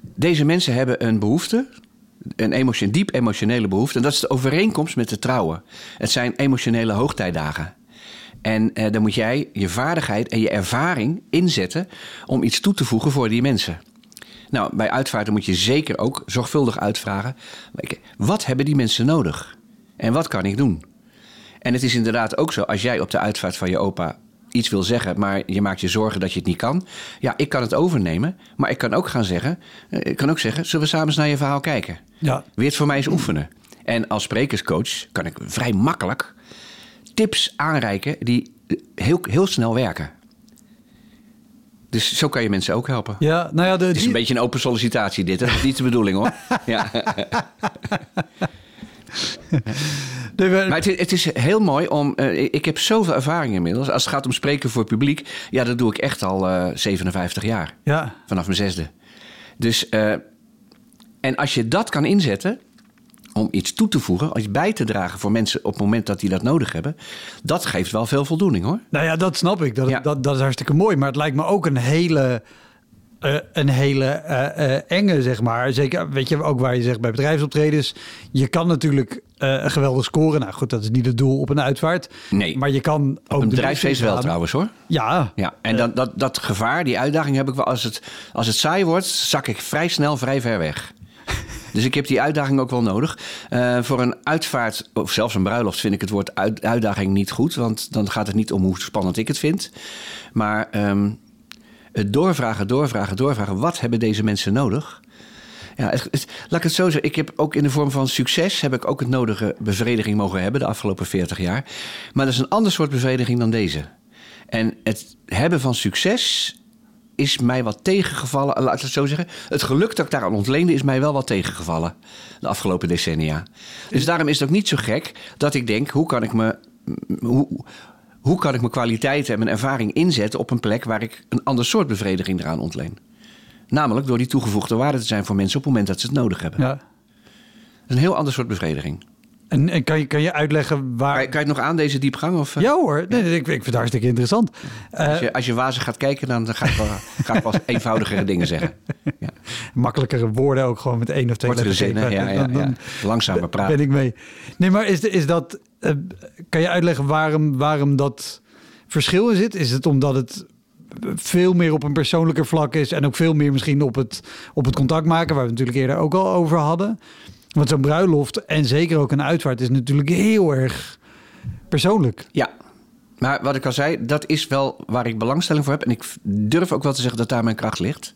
deze mensen hebben een behoefte, een emotion, diep emotionele behoefte. En dat is de overeenkomst met de trouwen. Het zijn emotionele hoogtijdagen. En eh, dan moet jij je vaardigheid en je ervaring inzetten om iets toe te voegen voor die mensen. Nou, bij uitvaarten moet je zeker ook zorgvuldig uitvragen: wat hebben die mensen nodig? En wat kan ik doen? En het is inderdaad ook zo, als jij op de uitvaart van je opa iets wil zeggen, maar je maakt je zorgen dat je het niet kan. Ja, ik kan het overnemen, maar ik kan ook gaan zeggen, eh, ik kan ook zeggen, zullen we samen eens naar je verhaal kijken? Ja. Weer het voor mij eens oefenen. En als sprekerscoach kan ik vrij makkelijk tips aanreiken die heel, heel snel werken. Dus zo kan je mensen ook helpen. Ja, nou ja, de, Het is die- een beetje een open sollicitatie dit. hè? Dat is niet de bedoeling hoor. Ja. Maar het, is- het is heel mooi om. eh, ik heb zoveel ervaring inmiddels. Als het gaat om spreken voor publiek. Ja, dat doe ik echt al eh 57 jaar. ja. Vanaf mijn zesde. Dus. eh, en als je dat kan inzetten. Om iets toe te voegen, iets bij te dragen voor mensen op het moment dat die dat nodig hebben, dat geeft wel veel voldoening hoor. Nou ja, dat snap ik. Dat, Ja. dat, dat is hartstikke mooi. Maar het lijkt me ook een hele, eh, een hele eh, eh, enge, zeg maar. Zeker, weet je, ook waar je zegt bij bedrijfsoptredens. Je kan natuurlijk geweldig scoren. Nou goed, dat is niet het doel op een uitvaart. Nee. Maar je kan ook... Een bedrijfsfeest wel trouwens hoor. Ja. Ja, en dat, dat, dat gevaar, die uitdaging heb ik wel. Als het, als het saai wordt, zak ik vrij snel vrij ver weg. Dus ik heb die uitdaging ook wel nodig. Eh, voor een uitvaart, of zelfs een bruiloft, vind ik het woord uit- uitdaging niet goed. Want dan gaat het niet om hoe spannend ik het vind. Maar ehm, het doorvragen, doorvragen, doorvragen. Wat hebben deze mensen nodig? Ja, laat ik het zo zeggen. Ik heb ook in de vorm van succes... heb ik ook het nodige bevrediging mogen hebben de afgelopen 40 jaar. Maar dat is een ander soort bevrediging dan deze. En het hebben van succes is mij wat tegengevallen. Laat ik het zo zeggen. Het geluk dat ik daaraan ontleende is mij wel wat tegengevallen. De afgelopen decennia. Dus daarom is het ook niet zo gek dat ik denk... hoe kan ik me... Hoe, hoe kan ik mijn kwaliteiten en mijn ervaring inzetten op een plek waar ik een ander soort bevrediging eraan ontleen? Namelijk door die toegevoegde waarde te zijn voor mensen op het moment dat ze het nodig hebben. ja. Dat is een heel ander soort bevrediging. En, en kan, je, kan je uitleggen waar... Kan je, kan je het nog aan, deze diepgang? Of, eh? Ja hoor, nee, nee, ik, ik vind het hartstikke interessant. Eh, Als je, als je wazig gaat kijken, dan ga ik wel, ga ik wel eenvoudigere dingen zeggen. Ja. makkelijkere woorden ook gewoon met één of twee Kortere letters. zinnen, ja. Langzamer praten. Ben ik mee. Nee, maar is, is dat. eh, kan je uitleggen waarom, waarom dat verschil in zit? Is het omdat het veel meer op een persoonlijker vlak is en ook veel meer misschien op het, op het contact maken, waar we het natuurlijk eerder ook al over hadden? Want zo'n bruiloft en zeker ook een uitvaart is natuurlijk heel erg persoonlijk. Ja, maar wat ik al zei, dat is wel waar ik belangstelling voor heb. En ik durf ook wel te zeggen dat daar mijn kracht ligt.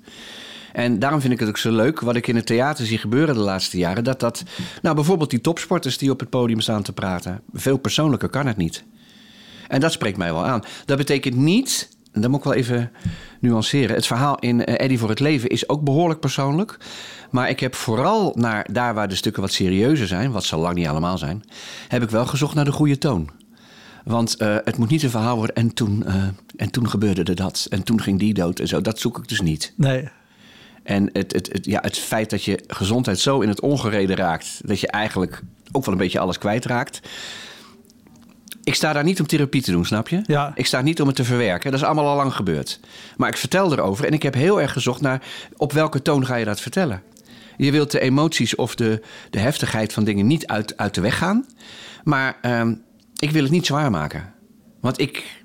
En daarom vind ik het ook zo leuk, wat ik in het theater zie gebeuren de laatste jaren. Dat dat, nou bijvoorbeeld die topsporters die op het podium staan te praten. Veel persoonlijker kan het niet. En dat spreekt mij wel aan. Dat betekent niet, en dat moet ik wel even nuanceren. Het verhaal in eh, Eddie voor het leven is ook behoorlijk persoonlijk. Maar ik heb vooral naar daar waar de stukken wat serieuzer zijn, wat ze lang niet allemaal zijn, heb ik wel gezocht naar de goede toon. Want eh, het moet niet een verhaal worden en toen, eh, en toen gebeurde er dat. En toen ging die dood en zo. Dat zoek ik dus niet. Nee. En het, het, het, ja, het feit dat je gezondheid zo in het ongereden raakt... dat je eigenlijk ook wel een beetje alles kwijtraakt... Ik sta daar niet om therapie te doen, snap je? Ja. Ik sta niet om het te verwerken. Dat is allemaal al lang gebeurd. Maar ik vertel erover en ik heb heel erg gezocht naar... op welke toon ga je dat vertellen? Je wilt de emoties of de, de heftigheid van dingen niet uit, uit de weg gaan. Maar ehm, ik wil het niet zwaar maken. Want ik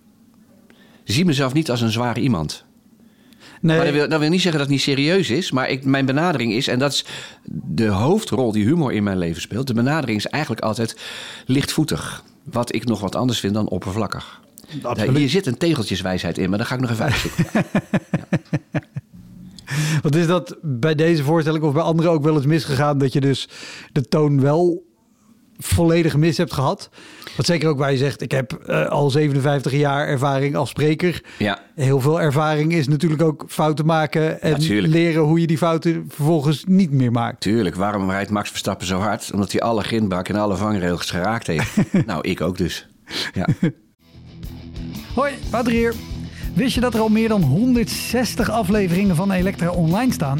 zie mezelf niet als een zware iemand. nee. Maar dat wil, dat wil niet zeggen dat het niet serieus is. Maar ik, mijn benadering is, en dat is de hoofdrol die humor in mijn leven speelt. De benadering is eigenlijk altijd lichtvoetig. Wat ik nog wat anders vind dan oppervlakkig. Absoluut. Hier zit een tegeltjeswijsheid in, maar dat ga ik nog even uitzoeken. Wat is dat bij deze voorstelling of bij anderen ook wel eens misgegaan dat je dus de toon wel volledig mis hebt gehad? Wat zeker ook waar je zegt, ik heb eh, al 57 jaar ervaring als spreker. Ja, Heel veel ervaring is natuurlijk ook fouten maken en leren hoe je die fouten vervolgens niet meer maakt. tuurlijk. Waarom rijdt Max Verstappen zo hard? Omdat hij alle grindbak en alle vangrails geraakt heeft. nou, ik ook dus. Ja. Hoi, Wouter hier. Wist je dat er al meer dan 160 afleveringen van Elektra online staan?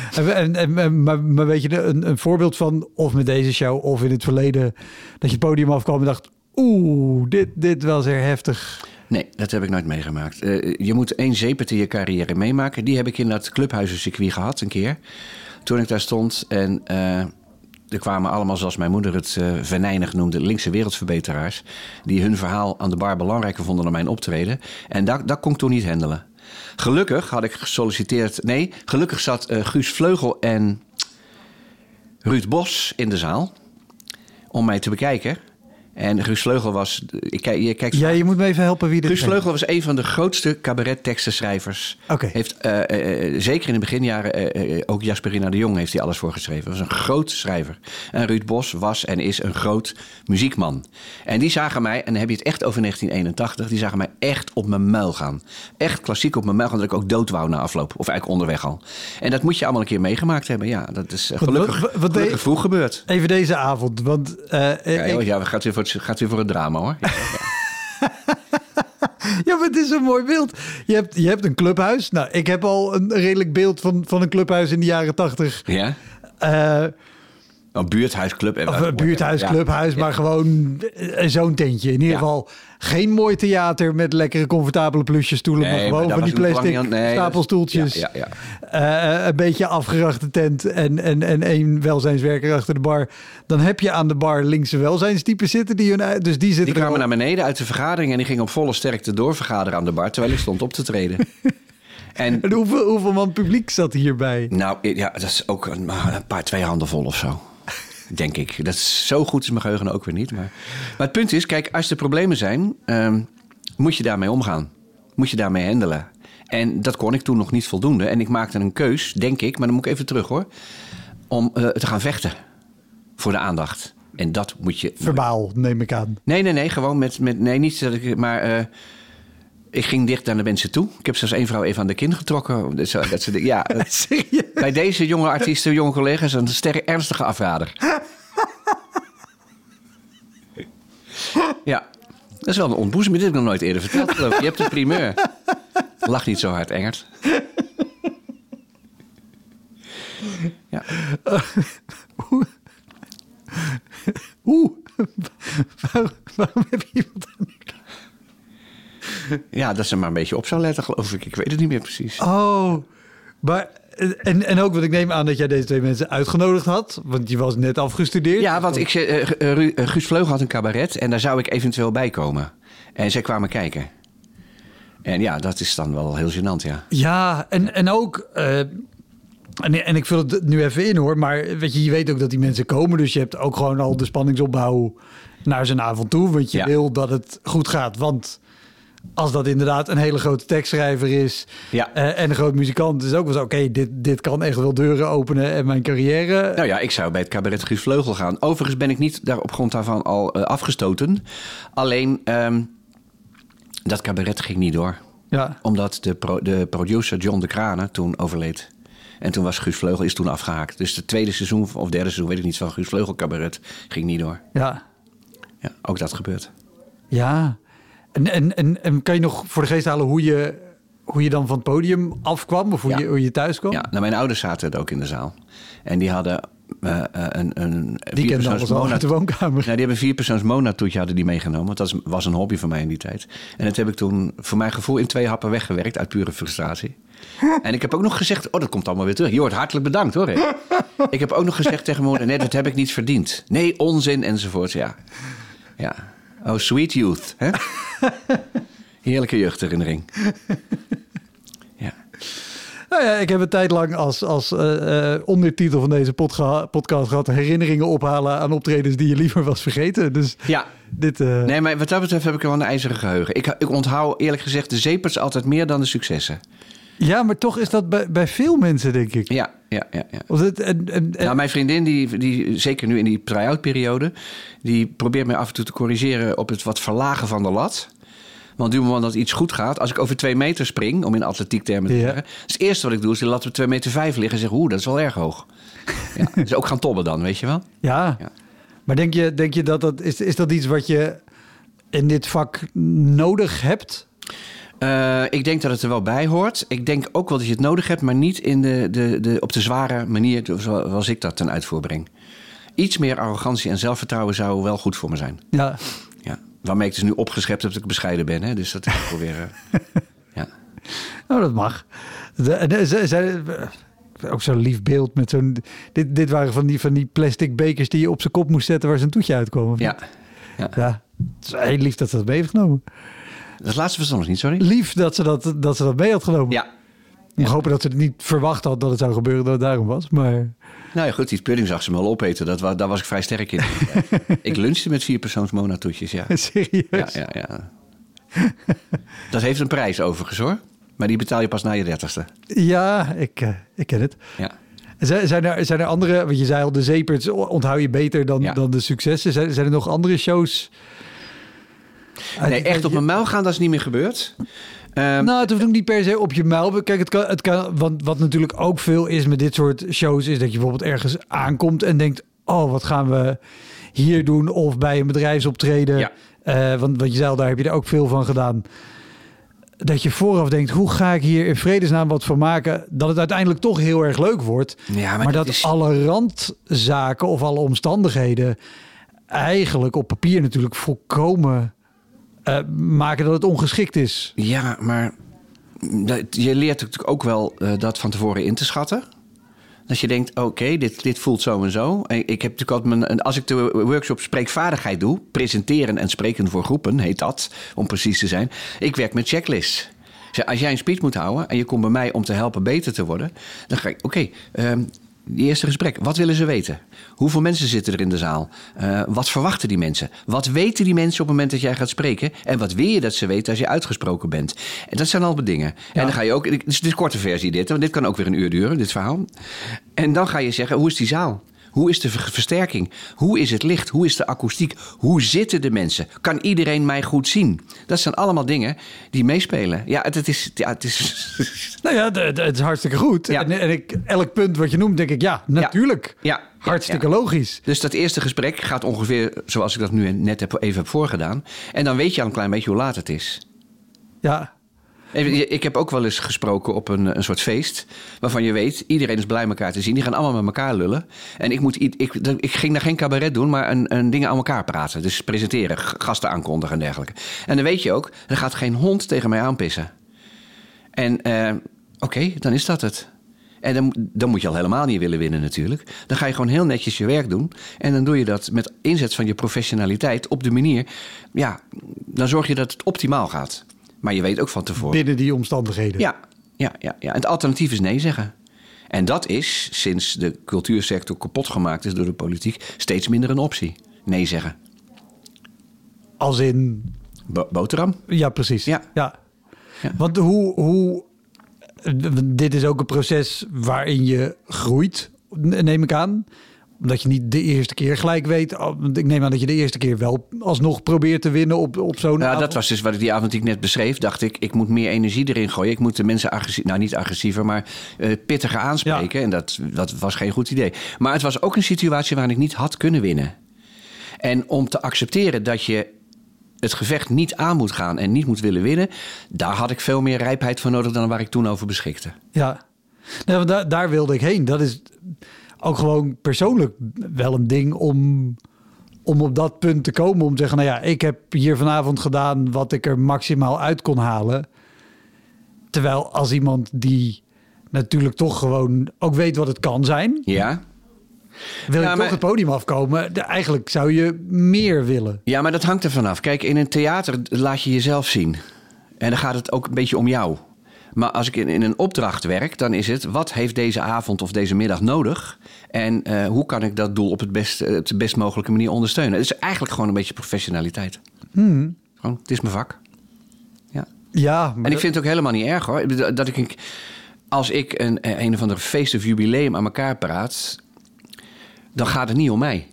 En, en, en- maar, maar weet je, een, een voorbeeld van, of met deze show, of in het verleden, dat je het podium afkwam en dacht, oeh, dit, dit was er heftig. Nee, dat heb ik nooit meegemaakt. Eh, je moet één zeepert in je carrière meemaken. Die heb ik in dat clubhuizencircuit gehad een keer. Toen ik daar stond en eh, er kwamen allemaal, zoals mijn moeder het eh venijnig noemde, linkse wereldverbeteraars. Die hun verhaal aan de bar belangrijker vonden dan mijn optreden. En dat, dat kon ik toen niet handelen. Gelukkig had ik gesolliciteerd. Nee, gelukkig zat eh, Guus Vleugel en Ruud Bos in de zaal om mij te bekijken. En Guus Vleugel was... Ik, kijk- je kijkt Ja, je moet me even helpen wie dit Guus. Vleugel was een van de grootste cabaret-tekstenschrijvers. Oké. Heeft, eh, eh, eh, zeker in de beginjaren, ook Jasperina de Jong heeft hij alles voor geschreven. Was een groot schrijver. En Ruud Bos was en is een groot muziekman. En die zagen mij, en dan heb je het echt over 1981, die zagen mij echt op mijn muil gaan. Echt klassiek op mijn muil gaan, dat ik ook dood wou na afloop. Of eigenlijk onderweg al. En dat moet je allemaal een keer meegemaakt hebben. Ja, dat is Wat- gelukkig, wat- wat gelukkig vroeg gebeurd. Even deze avond, want... Ja, ik- joh, ja, het weer gaat weer voor het drama hoor. Ja, Ja, maar het is een mooi beeld. Je hebt, je hebt een clubhuis. Nou, ik heb al een redelijk beeld van, van een clubhuis in de jaren tachtig. ja? Eh Een buurthuisclub. en of wat- een buurthuis, ja. clubhuis, maar gewoon eh, zo'n tentje. In ieder geval geen mooi theater met lekkere comfortabele plusjestoelen, maar Nee, gewoon maar van die plastic aan- nee, stapelstoeltjes. Ja. Eh, een beetje afgerachte tent en, en, en één welzijnswerker achter de bar. Dan heb je aan de bar linkse welzijnstypen zitten. Die hun, dus die zitten Die kwamen naar beneden uit de vergadering en die gingen op volle sterkte doorvergaderen aan de bar, terwijl ik stond op te treden. en En hoeveel, hoeveel man publiek zat hierbij? nou, ja, dat is ook een, een paar, twee handen vol of zo. Denk ik. Dat is zo goed is mijn geheugen ook weer niet. Maar, maar het punt is, kijk, als er problemen zijn, ehm, moet je daarmee omgaan. Moet je daarmee handelen. En dat kon ik toen nog niet voldoende. En ik maakte een keus, denk ik, maar dan moet ik even terug hoor, om eh, te gaan vechten voor de aandacht. En dat moet je Verbaal, neem ik aan. Nee, nee, nee. Gewoon met. met nee, niet dat ik. Maar. eh, ik ging dicht naar de mensen toe. Ik heb zelfs één vrouw even aan de kin getrokken. Dat, dat ze, ja, dat- bij deze jonge artiesten, jonge collega's, een sterk ernstige afrader. Ja, dat is wel een ontboezeming. Dit heb ik nog nooit eerder verteld. geloof. Je hebt de primeur. Lach niet zo hard, Engert. Ja. Oeh, waarom, waarom heb je iemand aan ja, dat ze maar een beetje op zou letten, geloof ik. Ik weet het niet meer precies. Oh, maar... En, en ook, want ik neem aan dat jij deze twee mensen uitgenodigd had. Want je was net afgestudeerd. Ja, want ik, Ru- eh, Guus Vleugel had een cabaret en daar zou ik eventueel bij komen. En zij kwamen kijken. En ja, dat is dan wel heel gênant, ja. Ja, en, en ook... en, en ik vul het nu even in hoor. Maar weet je, je weet ook dat die mensen komen. Dus je hebt ook gewoon al de spanningsopbouw naar zijn avond toe. Want je Ja. wil dat het goed gaat. Want als dat inderdaad een hele grote tekstschrijver is... Ja. eh, en een groot muzikant... is ook wel zo, oké, dit, dit kan echt wel deuren openen... en mijn carrière... Nou ja, ik zou bij het cabaret Guus Vleugel gaan. Overigens ben ik niet daar op grond daarvan al eh, afgestoten. Alleen, ehm, dat cabaret ging niet door. ja. Omdat de, pro- de producer John de Kranen toen overleed. En toen was Guus Vleugel is toen afgehaakt. Dus het tweede seizoen of derde seizoen, weet ik niet, van Guus Vleugel cabaret ging niet door. ja. Ja, ook dat gebeurt. Ja. En, en, en, en kan je nog voor de geest halen hoe je, hoe je dan van het podium afkwam? Of hoe, Ja. je, hoe je thuis kwam? Ja, nou, mijn ouders zaten ook in de zaal. En die hadden eh, een, een Die vierpersoons Mona- uit de woonkamer. Nou, die hebben vierpersoons Mona-toetje hadden die meegenomen. Want dat was een hobby van mij in die tijd. En dat heb ik toen voor mijn gevoel in twee happen weggewerkt uit pure frustratie. En ik heb ook nog gezegd, oh, dat komt allemaal weer terug. Je wordt hartelijk bedankt hoor. ik heb ook nog gezegd tegen mijn moeder, nee, dat heb ik niet verdiend. Nee, onzin enzovoort, ja. Ja. Oh, sweet youth. Hè? Heerlijke jeugdherinnering. Ja. Nou ja, ik heb een tijd lang als, als eh, ondertitel van deze podcast gehad... herinneringen ophalen aan optredens die je liever was vergeten. Dus Ja, dit... eh, Nee, maar wat dat betreft heb ik wel een ijzeren geheugen. Ik, ik onthoud eerlijk gezegd de zeepers altijd meer dan de successen. Ja, maar toch is dat bij, bij veel mensen, denk ik. Ja, ja, ja. ja. Het, en, en, en- Nou, mijn vriendin, die, die, zeker nu in die try-out periode... die probeert mij af en toe te corrigeren op het wat verlagen van de lat. Want op het moment dat iets goed gaat... als ik over twee meter spring, om in atletiek termen te Ja. zeggen... is het eerste wat ik doe, is de lat op twee meter vijf liggen... en zeg, oeh, dat is wel erg hoog. Ja, dus ook gaan tobben dan, weet je wel? ja. Ja. maar denk je, denk je dat dat... Is, is dat iets wat je in dit vak nodig hebt? Eh, ik denk dat het er wel bij hoort. Ik denk ook wel dat je het nodig hebt, maar niet in de, de, de, op de zware manier zoals ik dat ten uitvoer breng. Iets meer arrogantie en zelfvertrouwen zou wel goed voor me zijn. Ja. Ja. Waarmee ik dus nu opgeschept heb dat ik bescheiden ben. Hè? Dus dat wel weer... eh, ja. Nou, dat mag. De- ook zo'n lief beeld met zo'n... Dit, dit waren van die, van die plastic bekers die je op zijn kop moest zetten... waar zijn toetje uitkwam. of Ja. niet? ja. ja. Het is heel lief dat ze dat mee heeft genomen. Dat laatste verstand nog niet, sorry. Lief dat ze dat, dat, ze dat mee had genomen. Ja. Moet hopen dat ze het niet verwacht had dat het zou gebeuren dat het daarom was. Maar Nou ja, goed, die pudding zag ze me wel opeten. Dat, wa- daar was ik vrij sterk in. ik lunchte met vier persoons monatoetjes, ja. serieus. Ja, ja, ja. Dat heeft een prijs overigens hoor. Maar die betaal je pas na je dertigste. Ja, ik, eh, ik ken het. Ja. Zijn, zijn, er, zijn er andere, want je zei al, de zeeperts onthoud je beter dan, Ja. dan de successen. Zijn, zijn er nog andere shows? Nee, echt op mijn muil gaan, dat is niet meer gebeurd. Ehm, Nou, het hoeft ook niet per se op je muil. Kijk, het kan, het kan, want wat natuurlijk ook veel is met dit soort shows, is dat je bijvoorbeeld ergens aankomt en denkt: Oh, wat gaan we hier doen? Of bij een bedrijfsoptreden. Ja. Eh, want wat je zei, al, daar heb je er ook veel van gedaan. Dat je vooraf denkt: hoe ga ik hier in vredesnaam wat van maken? Dat het uiteindelijk toch heel erg leuk wordt. ja, Maar, dat is... alle randzaken of alle omstandigheden eigenlijk op papier natuurlijk volkomen eh, maken dat het ongeschikt is. Ja, maar je leert natuurlijk ook wel eh, dat van tevoren in te schatten. Dat je denkt, oké, dit, dit voelt zo en zo. Ik heb natuurlijk mijn, als ik de workshop spreekvaardigheid doe, presenteren en spreken voor groepen, heet dat, om precies te zijn. Ik werk met checklists. Dus Als jij een speech moet houden en je komt bij mij om te helpen beter te worden, dan ga ik, oké, ehm, die eerste gesprek, wat willen ze weten? Hoeveel mensen zitten er in de zaal? Eh, wat verwachten die mensen? Wat weten die mensen op het moment dat jij gaat spreken? En wat wil je dat ze weten als je uitgesproken bent? En dat zijn allemaal dingen. En dan ga je ook, het is de korte versie dit, want dit kan ook weer een uur duren, dit verhaal. En dan ga je zeggen, hoe is die zaal? Hoe is de ver- versterking? Hoe is het licht? Hoe is de akoestiek? Hoe zitten de mensen? Kan iedereen mij goed zien? Dat zijn allemaal dingen die meespelen. Ja, het, het is... Ja, het is Nou ja, het, het is hartstikke goed. Ja. En, en ik, elk punt wat je noemt, denk ik, ja, natuurlijk. ja, ja, Hartstikke ja. logisch. Dus dat eerste gesprek gaat ongeveer zoals ik dat nu net heb, even heb voorgedaan. En dan weet je al een klein beetje hoe laat het is. Ja, Ik heb ook wel eens gesproken op een, een soort feest. Waarvan je weet, iedereen is blij elkaar te zien. Die gaan allemaal met elkaar lullen. En ik, moet, i- ik, ik ging daar geen cabaret doen, maar een, een dingen aan elkaar praten. Dus presenteren, gasten aankondigen en dergelijke. En dan weet je ook, er gaat geen hond tegen mij aanpissen. En eh, oké, dan is dat het. En dan, dan moet je al helemaal niet willen winnen natuurlijk. Dan ga je gewoon heel netjes je werk doen. En dan doe je dat met inzet van je professionaliteit op de manier... Ja, dan zorg je dat het optimaal gaat. Maar je weet ook van tevoren... binnen die omstandigheden. Ja, ja, ja, ja. En het alternatief is nee zeggen. En dat is, sinds de cultuursector kapot gemaakt is door de politiek, steeds minder een optie. Nee zeggen. Als in, Bo- boterham? ja, precies. Ja. ja. Ja. Want hoe, hoe, dit is ook een proces waarin je groeit, neem ik aan. Omdat je niet de eerste keer gelijk weet. Oh, want Ik neem aan dat je de eerste keer wel alsnog probeert te winnen op, op zo'n Ja, avond. dat was dus wat ik die avond die ik net beschreef. Dacht ik, ik moet meer energie erin gooien. Ik moet de mensen agressief, nou niet agressiever, maar eh, pittiger aanspreken. En dat, dat was geen goed idee. Maar het was ook een situatie waarin ik niet had kunnen winnen. En om te accepteren dat je het gevecht niet aan moet gaan en niet moet willen winnen, daar had ik veel meer rijpheid voor nodig dan waar ik toen over beschikte. Ja, nee, want daar, daar wilde ik heen. Dat is ook gewoon persoonlijk wel een ding om, om op dat punt te komen. Om te zeggen, nou ja, ik heb hier vanavond gedaan wat ik er maximaal uit kon halen. Terwijl als iemand die natuurlijk toch gewoon ook weet wat het kan zijn, Ja? wil Ja, je maar- toch het podium afkomen. De- Eigenlijk zou je meer willen. Ja, maar dat hangt er vanaf. Kijk, in een theater laat je jezelf zien. En dan gaat het ook een beetje om jou. Maar als ik in, in een opdracht werk, dan is het... wat heeft deze avond of deze middag nodig? En eh, hoe kan ik dat doel op het best, eh, op de best mogelijke manier ondersteunen? Het is eigenlijk gewoon een beetje professionaliteit. Gewoon, het is mijn vak. Ja. Ja, maar En ik vind het ook helemaal niet erg hoor. Dat ik, als ik een, een of andere feest of jubileum aan elkaar praat, dan gaat het niet om mij.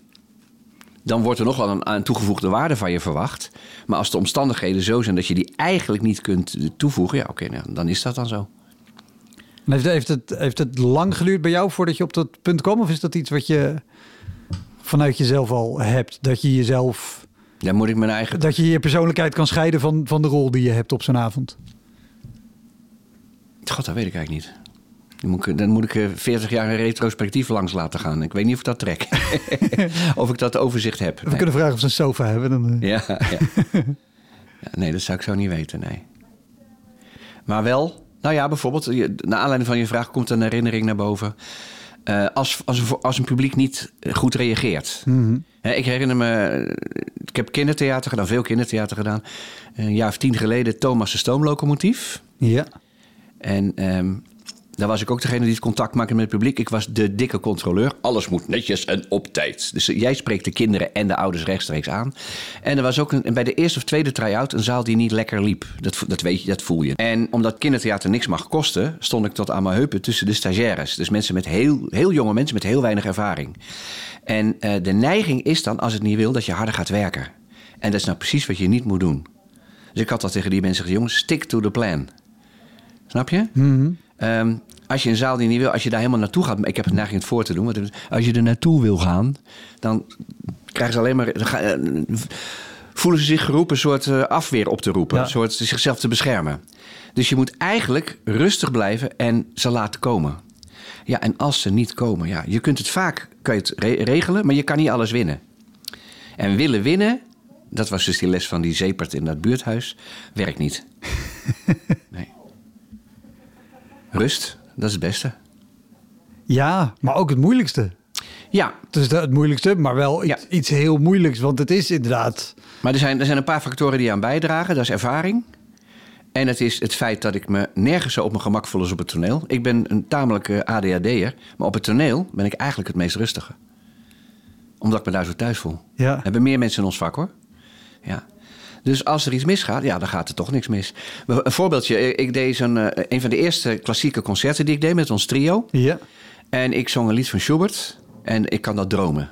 Dan wordt er nog wel een, een toegevoegde waarde van je verwacht. Maar als de omstandigheden zo zijn dat je die eigenlijk niet kunt toevoegen, ja, oké, nou, dan is dat dan zo. En Heeft, heeft, het, heeft het lang geduurd bij jou voordat je op dat punt kwam? Of is dat iets wat je vanuit jezelf al hebt? Dat je jezelf, Dan moet ik mijn eigen. dat je je persoonlijkheid kan scheiden van, van de rol die je hebt op zo'n avond? God, dat weet ik eigenlijk niet. Dan moet ik, dan moet ik eh, 40 jaar een retrospectief langs laten gaan. Ik weet niet of ik dat trek. of ik dat overzicht heb. We Nee. kunnen vragen of ze een sofa hebben. Dan, eh. Ja, ja. ja. Nee, dat zou ik zo niet weten, nee. Maar wel, nou ja, bijvoorbeeld, naar aanleiding van je vraag komt een herinnering naar boven. Eh, als, als, een, als een publiek niet goed reageert. Hè, ik herinner me, ik heb kindertheater gedaan, veel kindertheater gedaan. Een jaar of tien geleden Thomas de Stoomlocomotief. Ja. En ehm, Daar was ik ook degene die het contact maakte met het publiek. Ik was de dikke controleur. Alles moet netjes en op tijd. Dus jij spreekt de kinderen en de ouders rechtstreeks aan. En er was ook een, bij de eerste of tweede try-out een zaal die niet lekker liep. Dat, dat weet je, dat voel je. En omdat kindertheater niks mag kosten, stond ik tot aan mijn heupen tussen de stagiaires. Dus mensen met heel, heel jonge mensen met heel weinig ervaring. En uh, de neiging is dan, als het niet wil, dat je harder gaat werken. En dat is nou precies wat je niet moet doen. Dus ik had dat tegen die mensen gezegd, jongens, stick to the plan. Snap je? Um, als je een zaal die niet wil, als je daar helemaal naartoe gaat, ik heb het neiging het voor te doen, want als je er naartoe wil gaan, dan krijgen ze alleen maar. Dan voelen ze zich geroepen een soort uh, afweer op te roepen, ja. een soort zichzelf te beschermen. Dus je moet eigenlijk rustig blijven en ze laten komen. Ja, en als ze niet komen, ja, je kunt het vaak kan je het re regelen, maar je kan niet alles winnen. En willen winnen, dat was dus die les van die zeepert in dat buurthuis, werkt niet. nee. Rust, dat is het beste. Ja, maar ook het moeilijkste. Ja. Het is het moeilijkste, maar wel iets, ja. iets heel moeilijks. Want het is inderdaad... Maar er zijn, er zijn een paar factoren die aan bijdragen. Dat is ervaring. En het is het feit dat ik me nergens zo op mijn gemak voel als op het toneel. Ik ben een tamelijke ADHD'er. Maar op het toneel ben ik eigenlijk het meest rustige. Omdat ik me daar zo thuis voel. Ja. We hebben meer mensen in ons vak hoor. Ja. Dus als er iets misgaat, ja, dan gaat er toch niks mis. Een voorbeeldje. Ik deed zo'n, een van de eerste klassieke concerten die ik deed met ons trio. Ja. En ik zong een lied van Schubert. En ik kan dat dromen.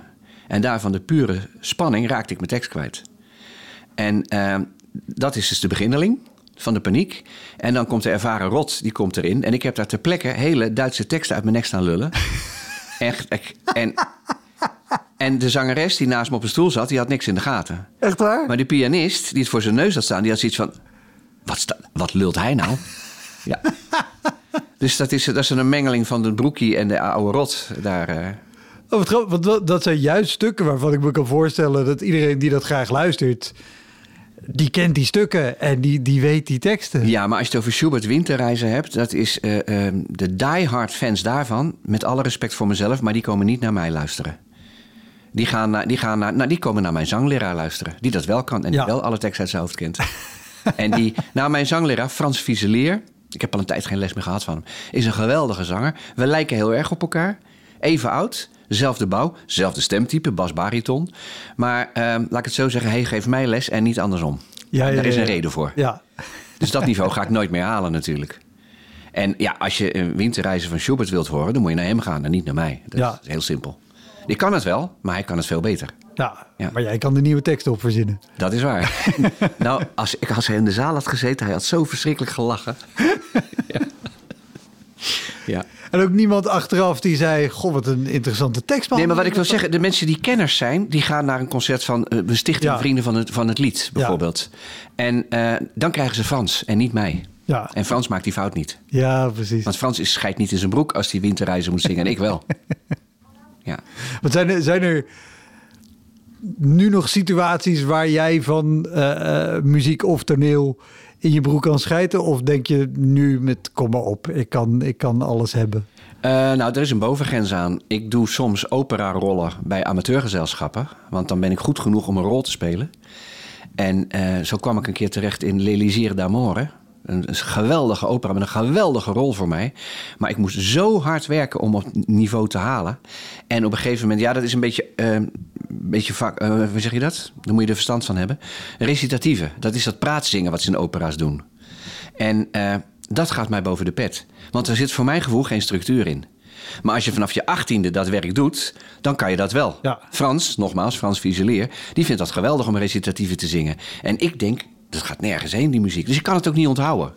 En daarvan de pure spanning raakte ik mijn tekst kwijt. En uh, dat is dus de beginneling van de paniek. En dan komt de ervaren rot, die komt erin. En ik heb daar ter plekke hele Duitse teksten uit mijn nek staan lullen. Echt. En, en de zangeres die naast me op een stoel zat, die had niks in de gaten. Echt waar? Maar de pianist die het voor zijn neus had staan, die had zoiets van... Wat, sta, wat lult hij nou? ja. Dus dat is, dat is een mengeling van de broekie en de oude rot daar... Uh, Oh, wat grappig, want dat zijn juist stukken waarvan ik me kan voorstellen dat iedereen die dat graag luistert, die kent die stukken en die, die weet die teksten. Ja, maar als je het over Schubert Winterreizen hebt, dat is uh, uh, de diehard fans daarvan, met alle respect voor mezelf, maar die komen niet naar mij luisteren. Die, gaan naar, die, gaan naar, nou, die komen naar mijn zangleraar luisteren, die dat wel kan en die ja. wel alle teksten uit zijn hoofd kent. en die, nou, mijn zangleraar, Frans Vieselier, ik heb al een tijd geen les meer gehad van hem, is een geweldige zanger. We lijken heel erg op elkaar, even oud. Zelfde bouw, zelfde stemtype, bas-bariton. Maar uh, laat ik het zo zeggen, hij geeft mij les en niet andersom. Ja, ja, Daar is een reden voor. Ja. Dus dat niveau ga ik nooit meer halen natuurlijk. En ja, als je een winterreizen van Schubert wilt horen... dan moet je naar hem gaan en niet naar mij. Dat Ja. is heel simpel. Ik kan het wel, maar hij kan het veel beter. Ja, Ja. maar jij kan de nieuwe teksten op verzinnen. Dat is waar. nou, als, ik, als hij in de zaal had gezeten... hij had zo verschrikkelijk gelachen. ja. ja. En ook niemand achteraf die zei, goh, wat een interessante tekst. Nee, maar wat ik wil zeggen, de mensen die kenners zijn, die gaan naar een concert van uh, we stichten Ja. Vrienden van het, van het Lied, bijvoorbeeld. En eh, dan krijgen ze Frans en niet mij. Ja, En Frans maakt die fout niet. ja precies. Want Frans is scheidt niet in zijn broek als hij winterreizen moet zingen en ik wel. Ja. Want zijn er, zijn er nu nog situaties waar jij van eh, eh, muziek of toneel in je broek kan schijten? Of denk je nu met, kom maar op, ik kan, ik kan alles hebben? Eh, nou, er is een bovengrens aan. Ik doe soms opera-rollen bij amateurgezelschappen. Want dan ben ik goed genoeg om een rol te spelen. En zo kwam ik een keer terecht in L'Elisir d'Amore. Een, een geweldige opera met een geweldige rol voor mij. Maar ik moest zo hard werken om op niveau te halen. En op een gegeven moment, ja, dat is een beetje, eh, een beetje vak, eh, hoe zeg je dat? Daar moet je er verstand van hebben. Recitatieve, dat is dat praatzingen wat ze in opera's doen. En eh, dat gaat mij boven de pet. Want er zit voor mijn gevoel geen structuur in. Maar als je vanaf je achttiende dat werk doet, dan kan je dat wel. Ja. Frans, nogmaals, Frans Vieselier, die vindt dat geweldig om recitatieven te zingen. En ik denk, dat gaat nergens heen, die muziek. Dus ik kan het ook niet onthouden.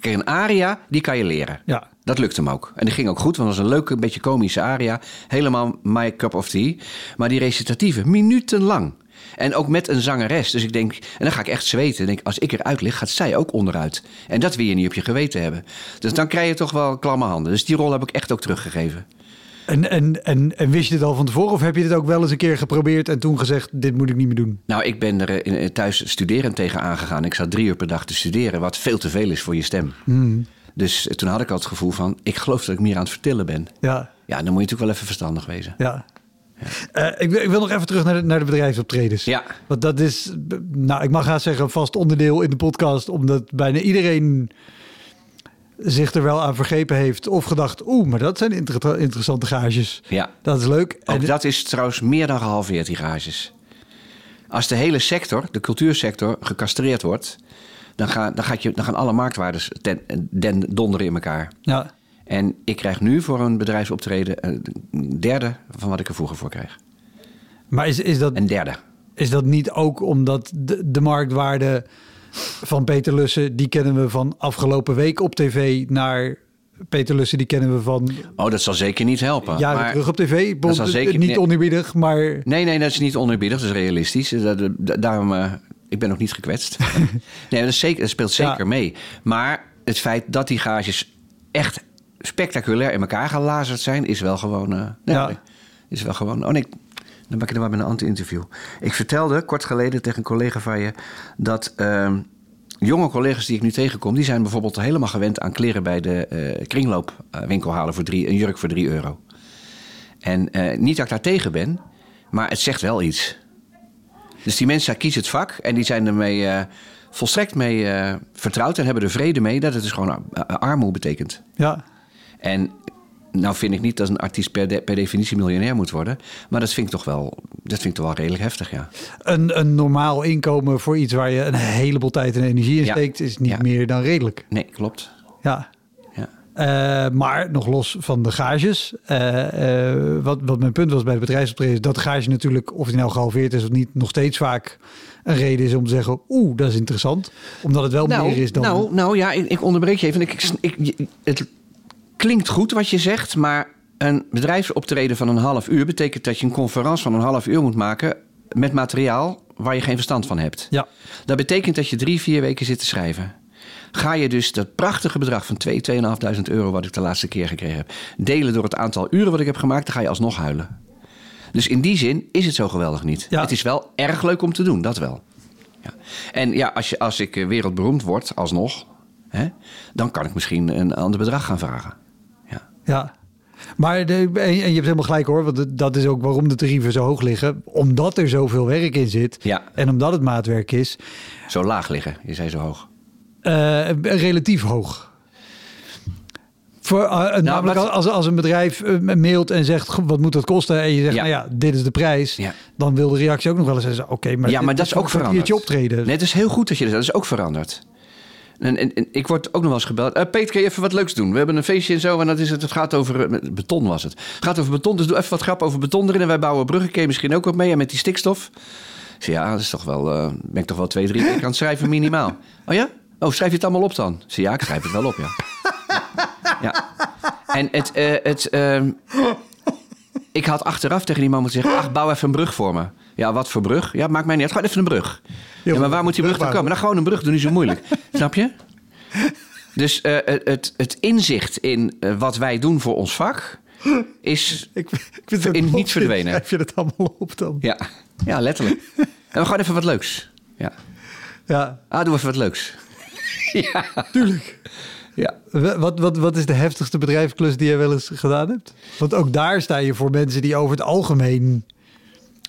Kijk, een aria, die kan je leren. Ja. Dat lukt hem ook. En dat ging ook goed, want het was een leuke, een beetje komische aria. Helemaal my cup of tea. Maar die recitatieven, minutenlang. En ook met een zangeres. Dus ik denk, en dan ga ik echt zweten. Denk, als ik eruit lig, gaat zij ook onderuit. En dat wil je niet op je geweten hebben. Dus dan krijg je toch wel klamme handen. Dus die rol heb ik echt ook teruggegeven. En, en, en, en wist je dit al van tevoren? Of heb je dit ook wel eens een keer geprobeerd en toen gezegd, dit moet ik niet meer doen? Nou, ik ben er in- eh, thuis studerend tegen aangegaan. Ik zat drie uur per dag te studeren, wat veel te veel is voor je stem. Dus eh, toen had ik al het gevoel van, ik geloof dat ik meer aan het vertellen ben. Ja, Ja, dan moet je natuurlijk wel even verstandig wezen. ja. Eh, ik, wil, ik wil nog even terug naar de, naar de bedrijfsoptredens. Ja. Want dat is, nou, ik mag gaan zeggen, een vast onderdeel in de podcast. Omdat bijna iedereen zich er wel aan vergrepen heeft of gedacht, oeh, maar dat zijn inter- interessante gages. Ja. Dat is leuk. Ook En- dat is trouwens meer dan gehalveerd, die garages. Als de hele sector, de cultuursector, gecastreerd wordt... dan, ga, dan, gaat je, dan gaan alle marktwaardes ten, den, donderen in elkaar. ja. En ik krijg nu voor een bedrijfsoptreden een derde van wat ik er vroeger voor kreeg. Maar is, is, dat, Een derde. is dat niet ook omdat de, de marktwaarde van Peter Lussen, die kennen we van afgelopen week op tv, naar Peter Lussen, die kennen we van Oh, dat zal zeker niet helpen. jaren Maar- terug op tv. Bon, zal zeker- niet nee. oneerbiedig, maar Nee, nee, dat is niet oneerbiedig, dat is realistisch. Dat- dat- daarom, eh, ik ben nog niet gekwetst. nee, dat, is zeker, dat speelt zeker Ja. mee. Maar het feit dat die gages echt spectaculair in elkaar gelazerd zijn, is wel gewoon... eh, nee, Ja. is wel gewoon... Oh nee, dan ben ik er wel met een anti-interview. Ik vertelde kort geleden tegen een collega van je... dat ehm, jonge collega's die ik nu tegenkom... die zijn bijvoorbeeld helemaal gewend aan kleren bij de eh, kringloopwinkel halen... voor drie, een jurk voor drie euro. En eh, niet dat ik daar tegen ben, maar het zegt wel iets. Dus die mensen kiezen het vak en die zijn ermee eh, volstrekt mee vertrouwd en hebben er vrede mee dat het dus gewoon armoede betekent. ja. En nou vind ik niet dat een artiest per, de- per definitie miljonair moet worden, maar dat vind ik toch wel, dat vind ik toch wel redelijk heftig, ja. Een, een normaal inkomen voor iets waar je een heleboel tijd en energie in Ja. steekt, is niet Ja. meer dan redelijk. Nee, klopt. Ja. Ja. Eh, maar nog los van de gages. eh, eh, wat, wat mijn punt was bij de bedrijfsoptreden... is dat de gage natuurlijk, of die nou gehalveerd is of niet... nog steeds vaak een reden is om te zeggen... oeh, dat is interessant. Omdat het wel meer is dan... nou, nou ja, ik, ik onderbreek je even. Ik, ik, ik- het klinkt goed wat je zegt, maar een bedrijfsoptreden van een half uur betekent dat je een conferentie van een half uur moet maken met materiaal waar je geen verstand van hebt. Ja, Dat betekent dat je drie, vier weken zit te schrijven. Ga je dus dat prachtige bedrag van 2, 2.500 euro, wat ik de laatste keer gekregen heb, delen door het aantal uren wat ik heb gemaakt, dan ga je alsnog huilen. Dus in die zin is het zo geweldig niet. Ja. Het is wel erg leuk om te doen, dat wel. Ja. En ja, als, je, als ik eh, wereldberoemd word, alsnog, hè, dan kan ik misschien een ander bedrag gaan vragen. Ja. Maar de, en je hebt helemaal gelijk hoor. Want dat is ook waarom de tarieven zo hoog liggen. Omdat er zoveel werk in zit. Ja. En omdat het maatwerk is. Zo laag liggen, je zei zo hoog. eh, relatief hoog. Voor, eh, namelijk wat- als, als een bedrijf eh, mailt en zegt "Goh, wat moet dat kosten en je zegt Ja. nou ja dit is de prijs, Ja. dan wil de reactie ook nog wel eens zeggen oké maar, ja, dit maar dat is ook veranderd. optreden. Nee, het is heel goed dat je dat. Dat is ook veranderd. En, ik word ook nog wel eens gebeld. Eh Peter, kan je even wat leuks doen? We hebben een feestje en zo. En dat is het, het gaat over eh, beton was het. Het gaat over beton, dus doe even wat grap over beton erin. En wij bouwen bruggen. Kun je misschien ook wat mee? En met die stikstof. Ik zei, ja, dat is toch wel, eh, ben ik toch wel twee, drie weken aan het schrijven minimaal. Oh ja? Oh, schrijf je het allemaal op dan? Ik zei, ja, ik schrijf het wel op, ja. ja. En het, het, ehm, ik had achteraf tegen die man moeten zeggen... ach, bouw even een brug voor me. Ja, wat voor brug? Ja, maakt mij niet uit. Gewoon even een brug. Ja, maar waar moet die brug dan komen? Nou, gewoon een brug. Doe niet zo moeilijk. Snap je? Dus eh, het, het, het inzicht in eh, wat wij doen voor ons vak... is... ik, ik vind het in niet verdwenen. Schrijf je het allemaal op dan? Ja, ja letterlijk. En we gewoon even wat leuks. Ja. Ja, Ah, doe even wat leuks. ja. tuurlijk. Ja. Wat, wat, wat is de heftigste bedrijfsklus die jij wel eens gedaan hebt? Want ook daar sta je voor mensen die over het algemeen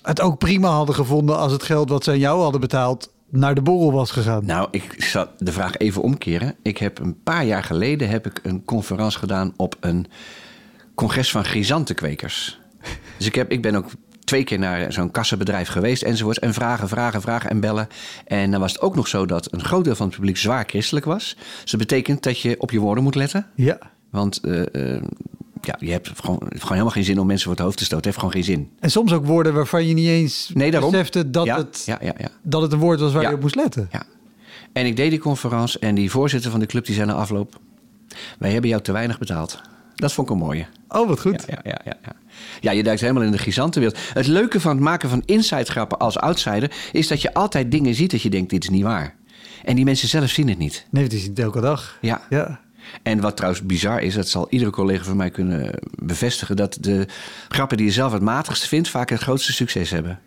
het ook prima hadden gevonden als het geld wat ze aan jou hadden betaald naar de borrel was gegaan. Nou, ik zal de vraag even omkeren. Ik heb een paar jaar geleden heb ik een conferentie gedaan op een congres van grisantenkwekers. Dus ik, heb, ik ben ook twee keer naar zo'n kassenbedrijf geweest enzovoort. En vragen, vragen, vragen en bellen. En dan was het ook nog zo dat een groot deel van het publiek zwaar christelijk was. Dus dat betekent dat je op je woorden moet letten. Ja, Want eh, eh, ja, je hebt gewoon, het gewoon helemaal geen zin om mensen voor het hoofd te stoten. Het heeft gewoon geen zin. en soms ook woorden waarvan je niet eens Nee, daarom. besefte dat, ja, het, ja, ja, ja. dat het een woord was waar je op moest letten. Ja. En ik deed die conferentie en die voorzitter van de club die zei na afloop... wij hebben jou te weinig betaald. Dat vond ik een mooie. Oh, wat goed. Ja, ja, ja, ja. ja, je duikt helemaal in de gigantenwereld. Het leuke van het maken van inside grappen als outsider... is dat je altijd dingen ziet dat je denkt, dit is niet waar. En die mensen zelf zien het niet. Nee, het is niet elke dag. Ja. Ja. En wat trouwens bizar is, dat zal iedere collega van mij kunnen bevestigen... dat de grappen die je zelf het matigste vindt... vaak het grootste succes hebben.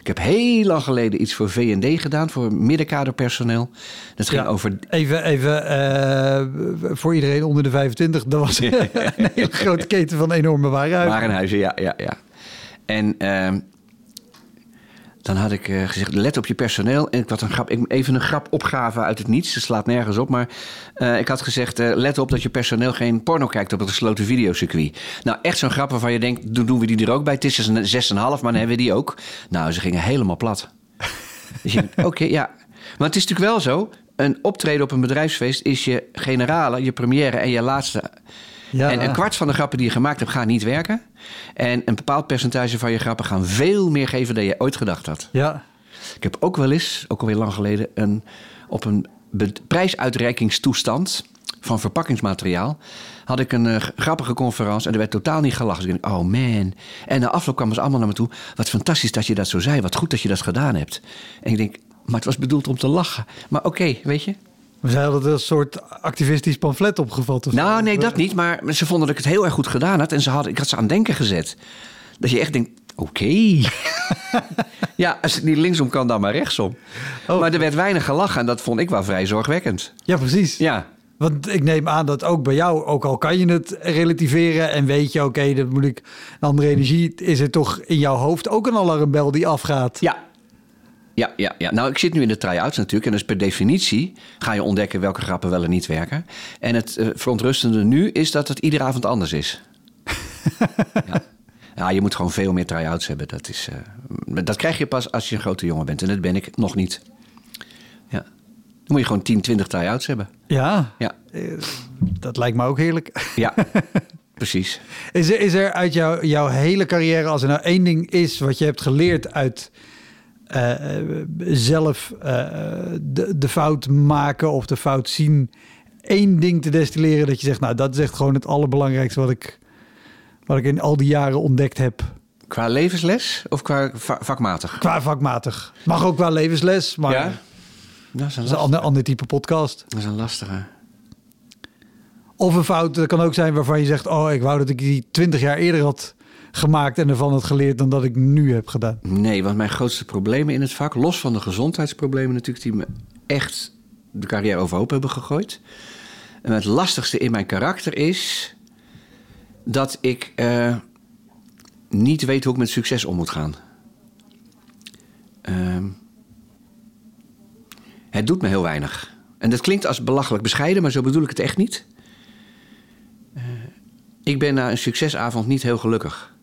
Ik heb heel lang geleden iets voor V&D gedaan, voor middenkaderpersoneel. Dat ging Ja. over Even, even eh, voor iedereen onder de 25. Dat was een hele grote keten van enorme warenhuizen. Warenhuizen, ja, ja, ja. En ehm, Dan had ik eh, gezegd, let op je personeel. En ik had een grap, ik- even een grap opgave uit het niets. Ze slaat nergens op. Maar eh, ik had gezegd, eh, let op dat je personeel geen porno kijkt op het gesloten videocircuit. Nou, echt zo'n grap waarvan je denkt, doen doen we die er ook bij? Het is dus een 6,5, maar dan hebben we die ook. Nou, ze gingen helemaal plat. Dus oké, ja. Maar het is natuurlijk wel zo. Een optreden op een bedrijfsfeest is je generale, je première en je laatste. Ja. En een kwart van de grappen die je gemaakt hebt, gaan niet werken. En een bepaald percentage van je grappen gaan veel meer geven dan je ooit gedacht had. Ja. Ik heb ook wel eens, ook alweer lang geleden, een, op een prijsuitreikingstoestand van verpakkingsmateriaal. had ik een eh, grappige conferentie en er werd totaal niet gelachen. Dus ik denk, oh man. En na afloop kwamen ze allemaal naar me toe. Wat fantastisch dat je dat zo zei. Wat goed dat je dat gedaan hebt. En ik denk, maar het was bedoeld om te lachen. Maar oké, weet je. We zijn hadden een soort activistisch pamflet opgevat. Of. Nou, nee, dat niet. Maar ze vonden dat ik het heel erg goed gedaan had. En ze hadden, ik had ze aan het denken gezet. Dat je echt denkt, oké. ja, als het niet linksom kan, dan maar rechtsom. Oh. Maar er werd weinig gelachen. En dat vond ik wel vrij zorgwekkend. Ja, precies. Ja. Want ik neem aan dat ook bij jou, ook al kan je het relativeren en weet je, oké, dat moet ik een andere energie, is er toch in jouw hoofd ook een alarmbel die afgaat. Ja. Ja, ja, ja. Nou, ik zit nu in de try-outs natuurlijk. En dus per definitie ga je ontdekken welke grappen wel en niet werken. En het eh, verontrustende nu is dat het iedere avond anders is. ja. ja, je moet gewoon veel meer try-outs hebben. Dat, is, eh, dat krijg je pas als je een grote jongen bent. En dat ben ik nog niet. Ja. Dan moet je gewoon 10, 20 try-outs hebben. Ja, Ja, eh, dat lijkt me ook heerlijk. ja. precies. Is er, is er uit jouw jouw hele carrière, als er nou één ding is wat je hebt geleerd uit eh, eh, zelf eh, de, de fout maken of de fout zien, één ding te destilleren dat je zegt, nou dat is echt gewoon het allerbelangrijkste wat ik, wat ik in al die jaren ontdekt heb. Qua levensles of qua va- vakmatig? Qua vakmatig. Mag ook qua levensles, maar Ja? Dat is een, dat is een lastige. ander, ander type podcast. Dat is een lastige. Of een fout, dat kan ook zijn waarvan je zegt, oh ik wou dat ik die twintig jaar eerder had gemaakt en ervan had geleerd dan dat ik nu heb gedaan. Nee, want mijn grootste problemen in het vak, los van de gezondheidsproblemen natuurlijk, die me echt de carrière overhoop hebben gegooid. En het lastigste in mijn karakter is dat ik eh, niet weet hoe ik met succes om moet gaan. Ehm, het doet me heel weinig. En dat klinkt als belachelijk bescheiden, maar zo bedoel ik het echt niet. Eh, ik ben na een succesavond niet heel gelukkig.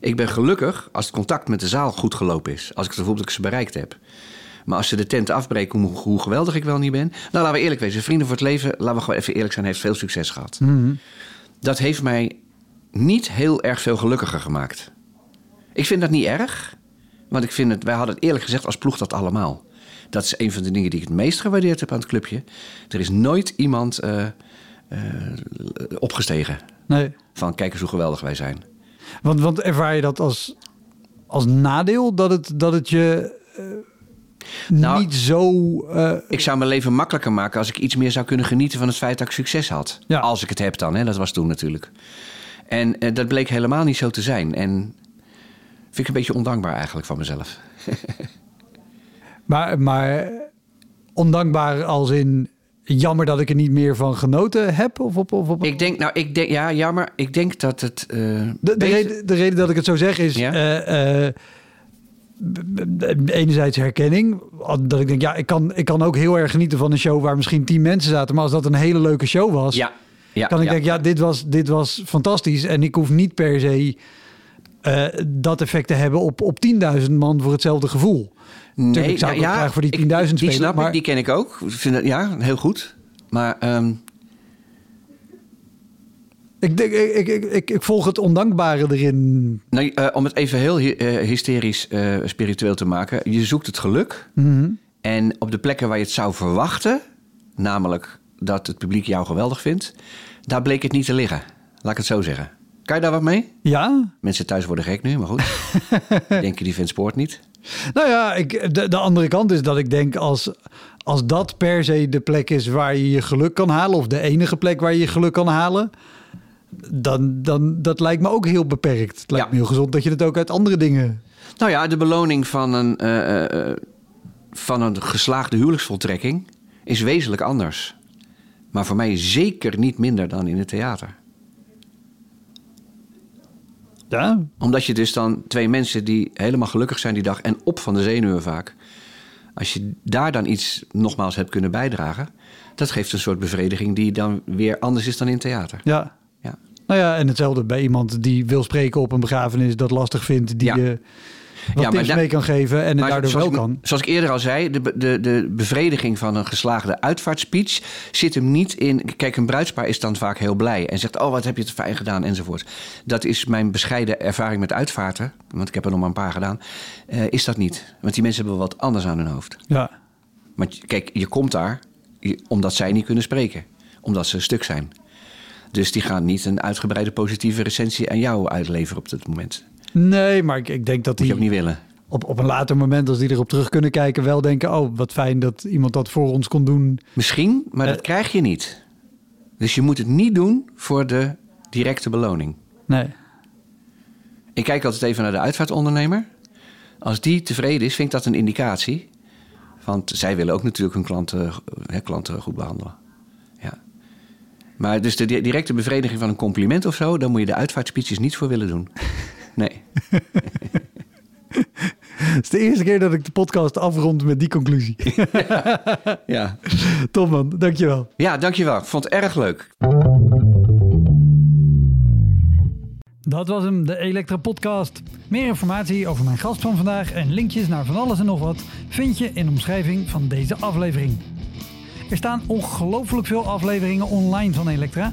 Ik ben gelukkig als het contact met de zaal goed gelopen is. Als ik het gevoel dat ik ze bereikt heb. Maar als ze de tent afbreken, hoe, hoe geweldig ik wel niet ben. Nou, laten we eerlijk wezen. Vrienden voor het leven, laten we gewoon even eerlijk zijn, heeft veel succes gehad. Dat heeft mij niet heel erg veel gelukkiger gemaakt. Ik vind dat niet erg. Want ik vind het, wij hadden het eerlijk gezegd als ploeg dat allemaal. Dat is een van de dingen die ik het meest gewaardeerd heb aan het clubje. Er is nooit iemand eh, eh, opgestegen Nee. van kijk eens hoe geweldig wij zijn. Want, want ervaar je dat als, als nadeel dat het, dat het je eh, Nou, niet zo. eh, Ik zou mijn leven makkelijker maken als ik iets meer zou kunnen genieten van het feit dat ik succes had. Ja. Als ik het heb dan, hè? dat was toen natuurlijk. En eh, dat bleek helemaal niet zo te zijn. En vind ik een beetje ondankbaar eigenlijk van mezelf. maar, maar ondankbaar als in jammer dat ik er niet meer van genoten heb? Of op, of op, Ik denk, nou, ik denk, ja, jammer. Ik denk dat het. eh, de, reden, de reden dat ik het zo zeg is. Ja? eh, eh, enerzijds herkenning. Dat ik denk, ja, ik kan, ik kan ook heel erg genieten van een show waar misschien tien mensen zaten. Maar als dat een hele leuke show was, Ja, ja, kan ik ja. denken, ja, dit was, dit was fantastisch. En ik hoef niet per se dat effect te hebben op, op 10.000 man voor hetzelfde gevoel. Tuurlijk zou ik ook graag voor die 10.000 ik- Die spelen, snap maar- ik, die ken ik ook. Ik Vind dat, ja, heel goed. Maar ehm, Ik, ik, ik, ik, ik, volg het ondankbare erin. nou, eh, om het even heel hy- eh, hysterisch eh, spiritueel te maken. Je zoekt het geluk. Mhm. En op de plekken waar je het zou verwachten, namelijk dat het publiek jou geweldig vindt, daar bleek het niet te liggen. Laat ik het zo zeggen. Kan je daar wat mee? Ja, Mensen thuis worden gek nu, maar goed. Denk je die vindt sport niet? Nou ja, ik, de, de andere kant is dat ik denk als, als dat per se de plek is waar je je geluk kan halen, of de enige plek waar je je geluk kan halen, dan, dan dat lijkt me ook heel beperkt. Het lijkt Ja. me heel gezond dat je het ook uit andere dingen. Nou ja, de beloning van een, eh, eh, eh, van een geslaagde huwelijksvoltrekking is wezenlijk anders. Maar voor mij zeker niet minder dan in het theater. Ja, Omdat je dus dan twee mensen die helemaal gelukkig zijn die dag en op van de zenuwen vaak. Als je daar dan iets nogmaals hebt kunnen bijdragen, dat geeft een soort bevrediging die dan weer anders is dan in theater. ja. Ja. Nou ja, en hetzelfde bij iemand die wil spreken op een begrafenis, dat lastig vindt, die Ja. je wat Ja, tips mee kan geven en het daardoor wel ik, kan. Zoals ik eerder al zei, de, de, de bevrediging van een geslaagde uitvaartspeech zit hem niet in. Kijk, een bruidspaar is dan vaak heel blij en zegt: Oh, wat heb je het fijn gedaan, enzovoort. Dat is mijn bescheiden ervaring met uitvaarten, want ik heb er nog maar een paar gedaan. eh, is dat niet? Want die mensen hebben wat anders aan hun hoofd. Ja, Maar kijk, je komt daar omdat zij niet kunnen spreken, omdat ze stuk zijn. Dus die gaan niet een uitgebreide positieve recensie aan jou uitleveren op dit moment. Nee, maar ik, ik denk dat Moet je die ook niet willen. op, op een later moment, als die erop terug kunnen kijken, wel denken: oh, wat fijn dat iemand dat voor ons kon doen. Misschien, maar dat Eh. krijg je niet. Dus je moet het niet doen voor de directe beloning. Nee. Ik kijk altijd even naar de uitvaartondernemer. Als die tevreden is, vind ik dat een indicatie. Want zij willen ook natuurlijk hun klanten, hè, klanten goed behandelen. Ja. Maar dus de di- directe bevrediging van een compliment of zo... daar moet je de uitvaartspeeches niet voor willen doen. Nee. Het is de eerste keer dat ik de podcast afrond met die conclusie. Ja, Top man, dankjewel. ja dankjewel. Ik vond het erg leuk. Dat was hem, de Elektra Podcast. Meer informatie over mijn gast van vandaag en linkjes naar van alles en nog wat vind je in de omschrijving van deze aflevering. Er staan ongelooflijk veel afleveringen online van Elektra.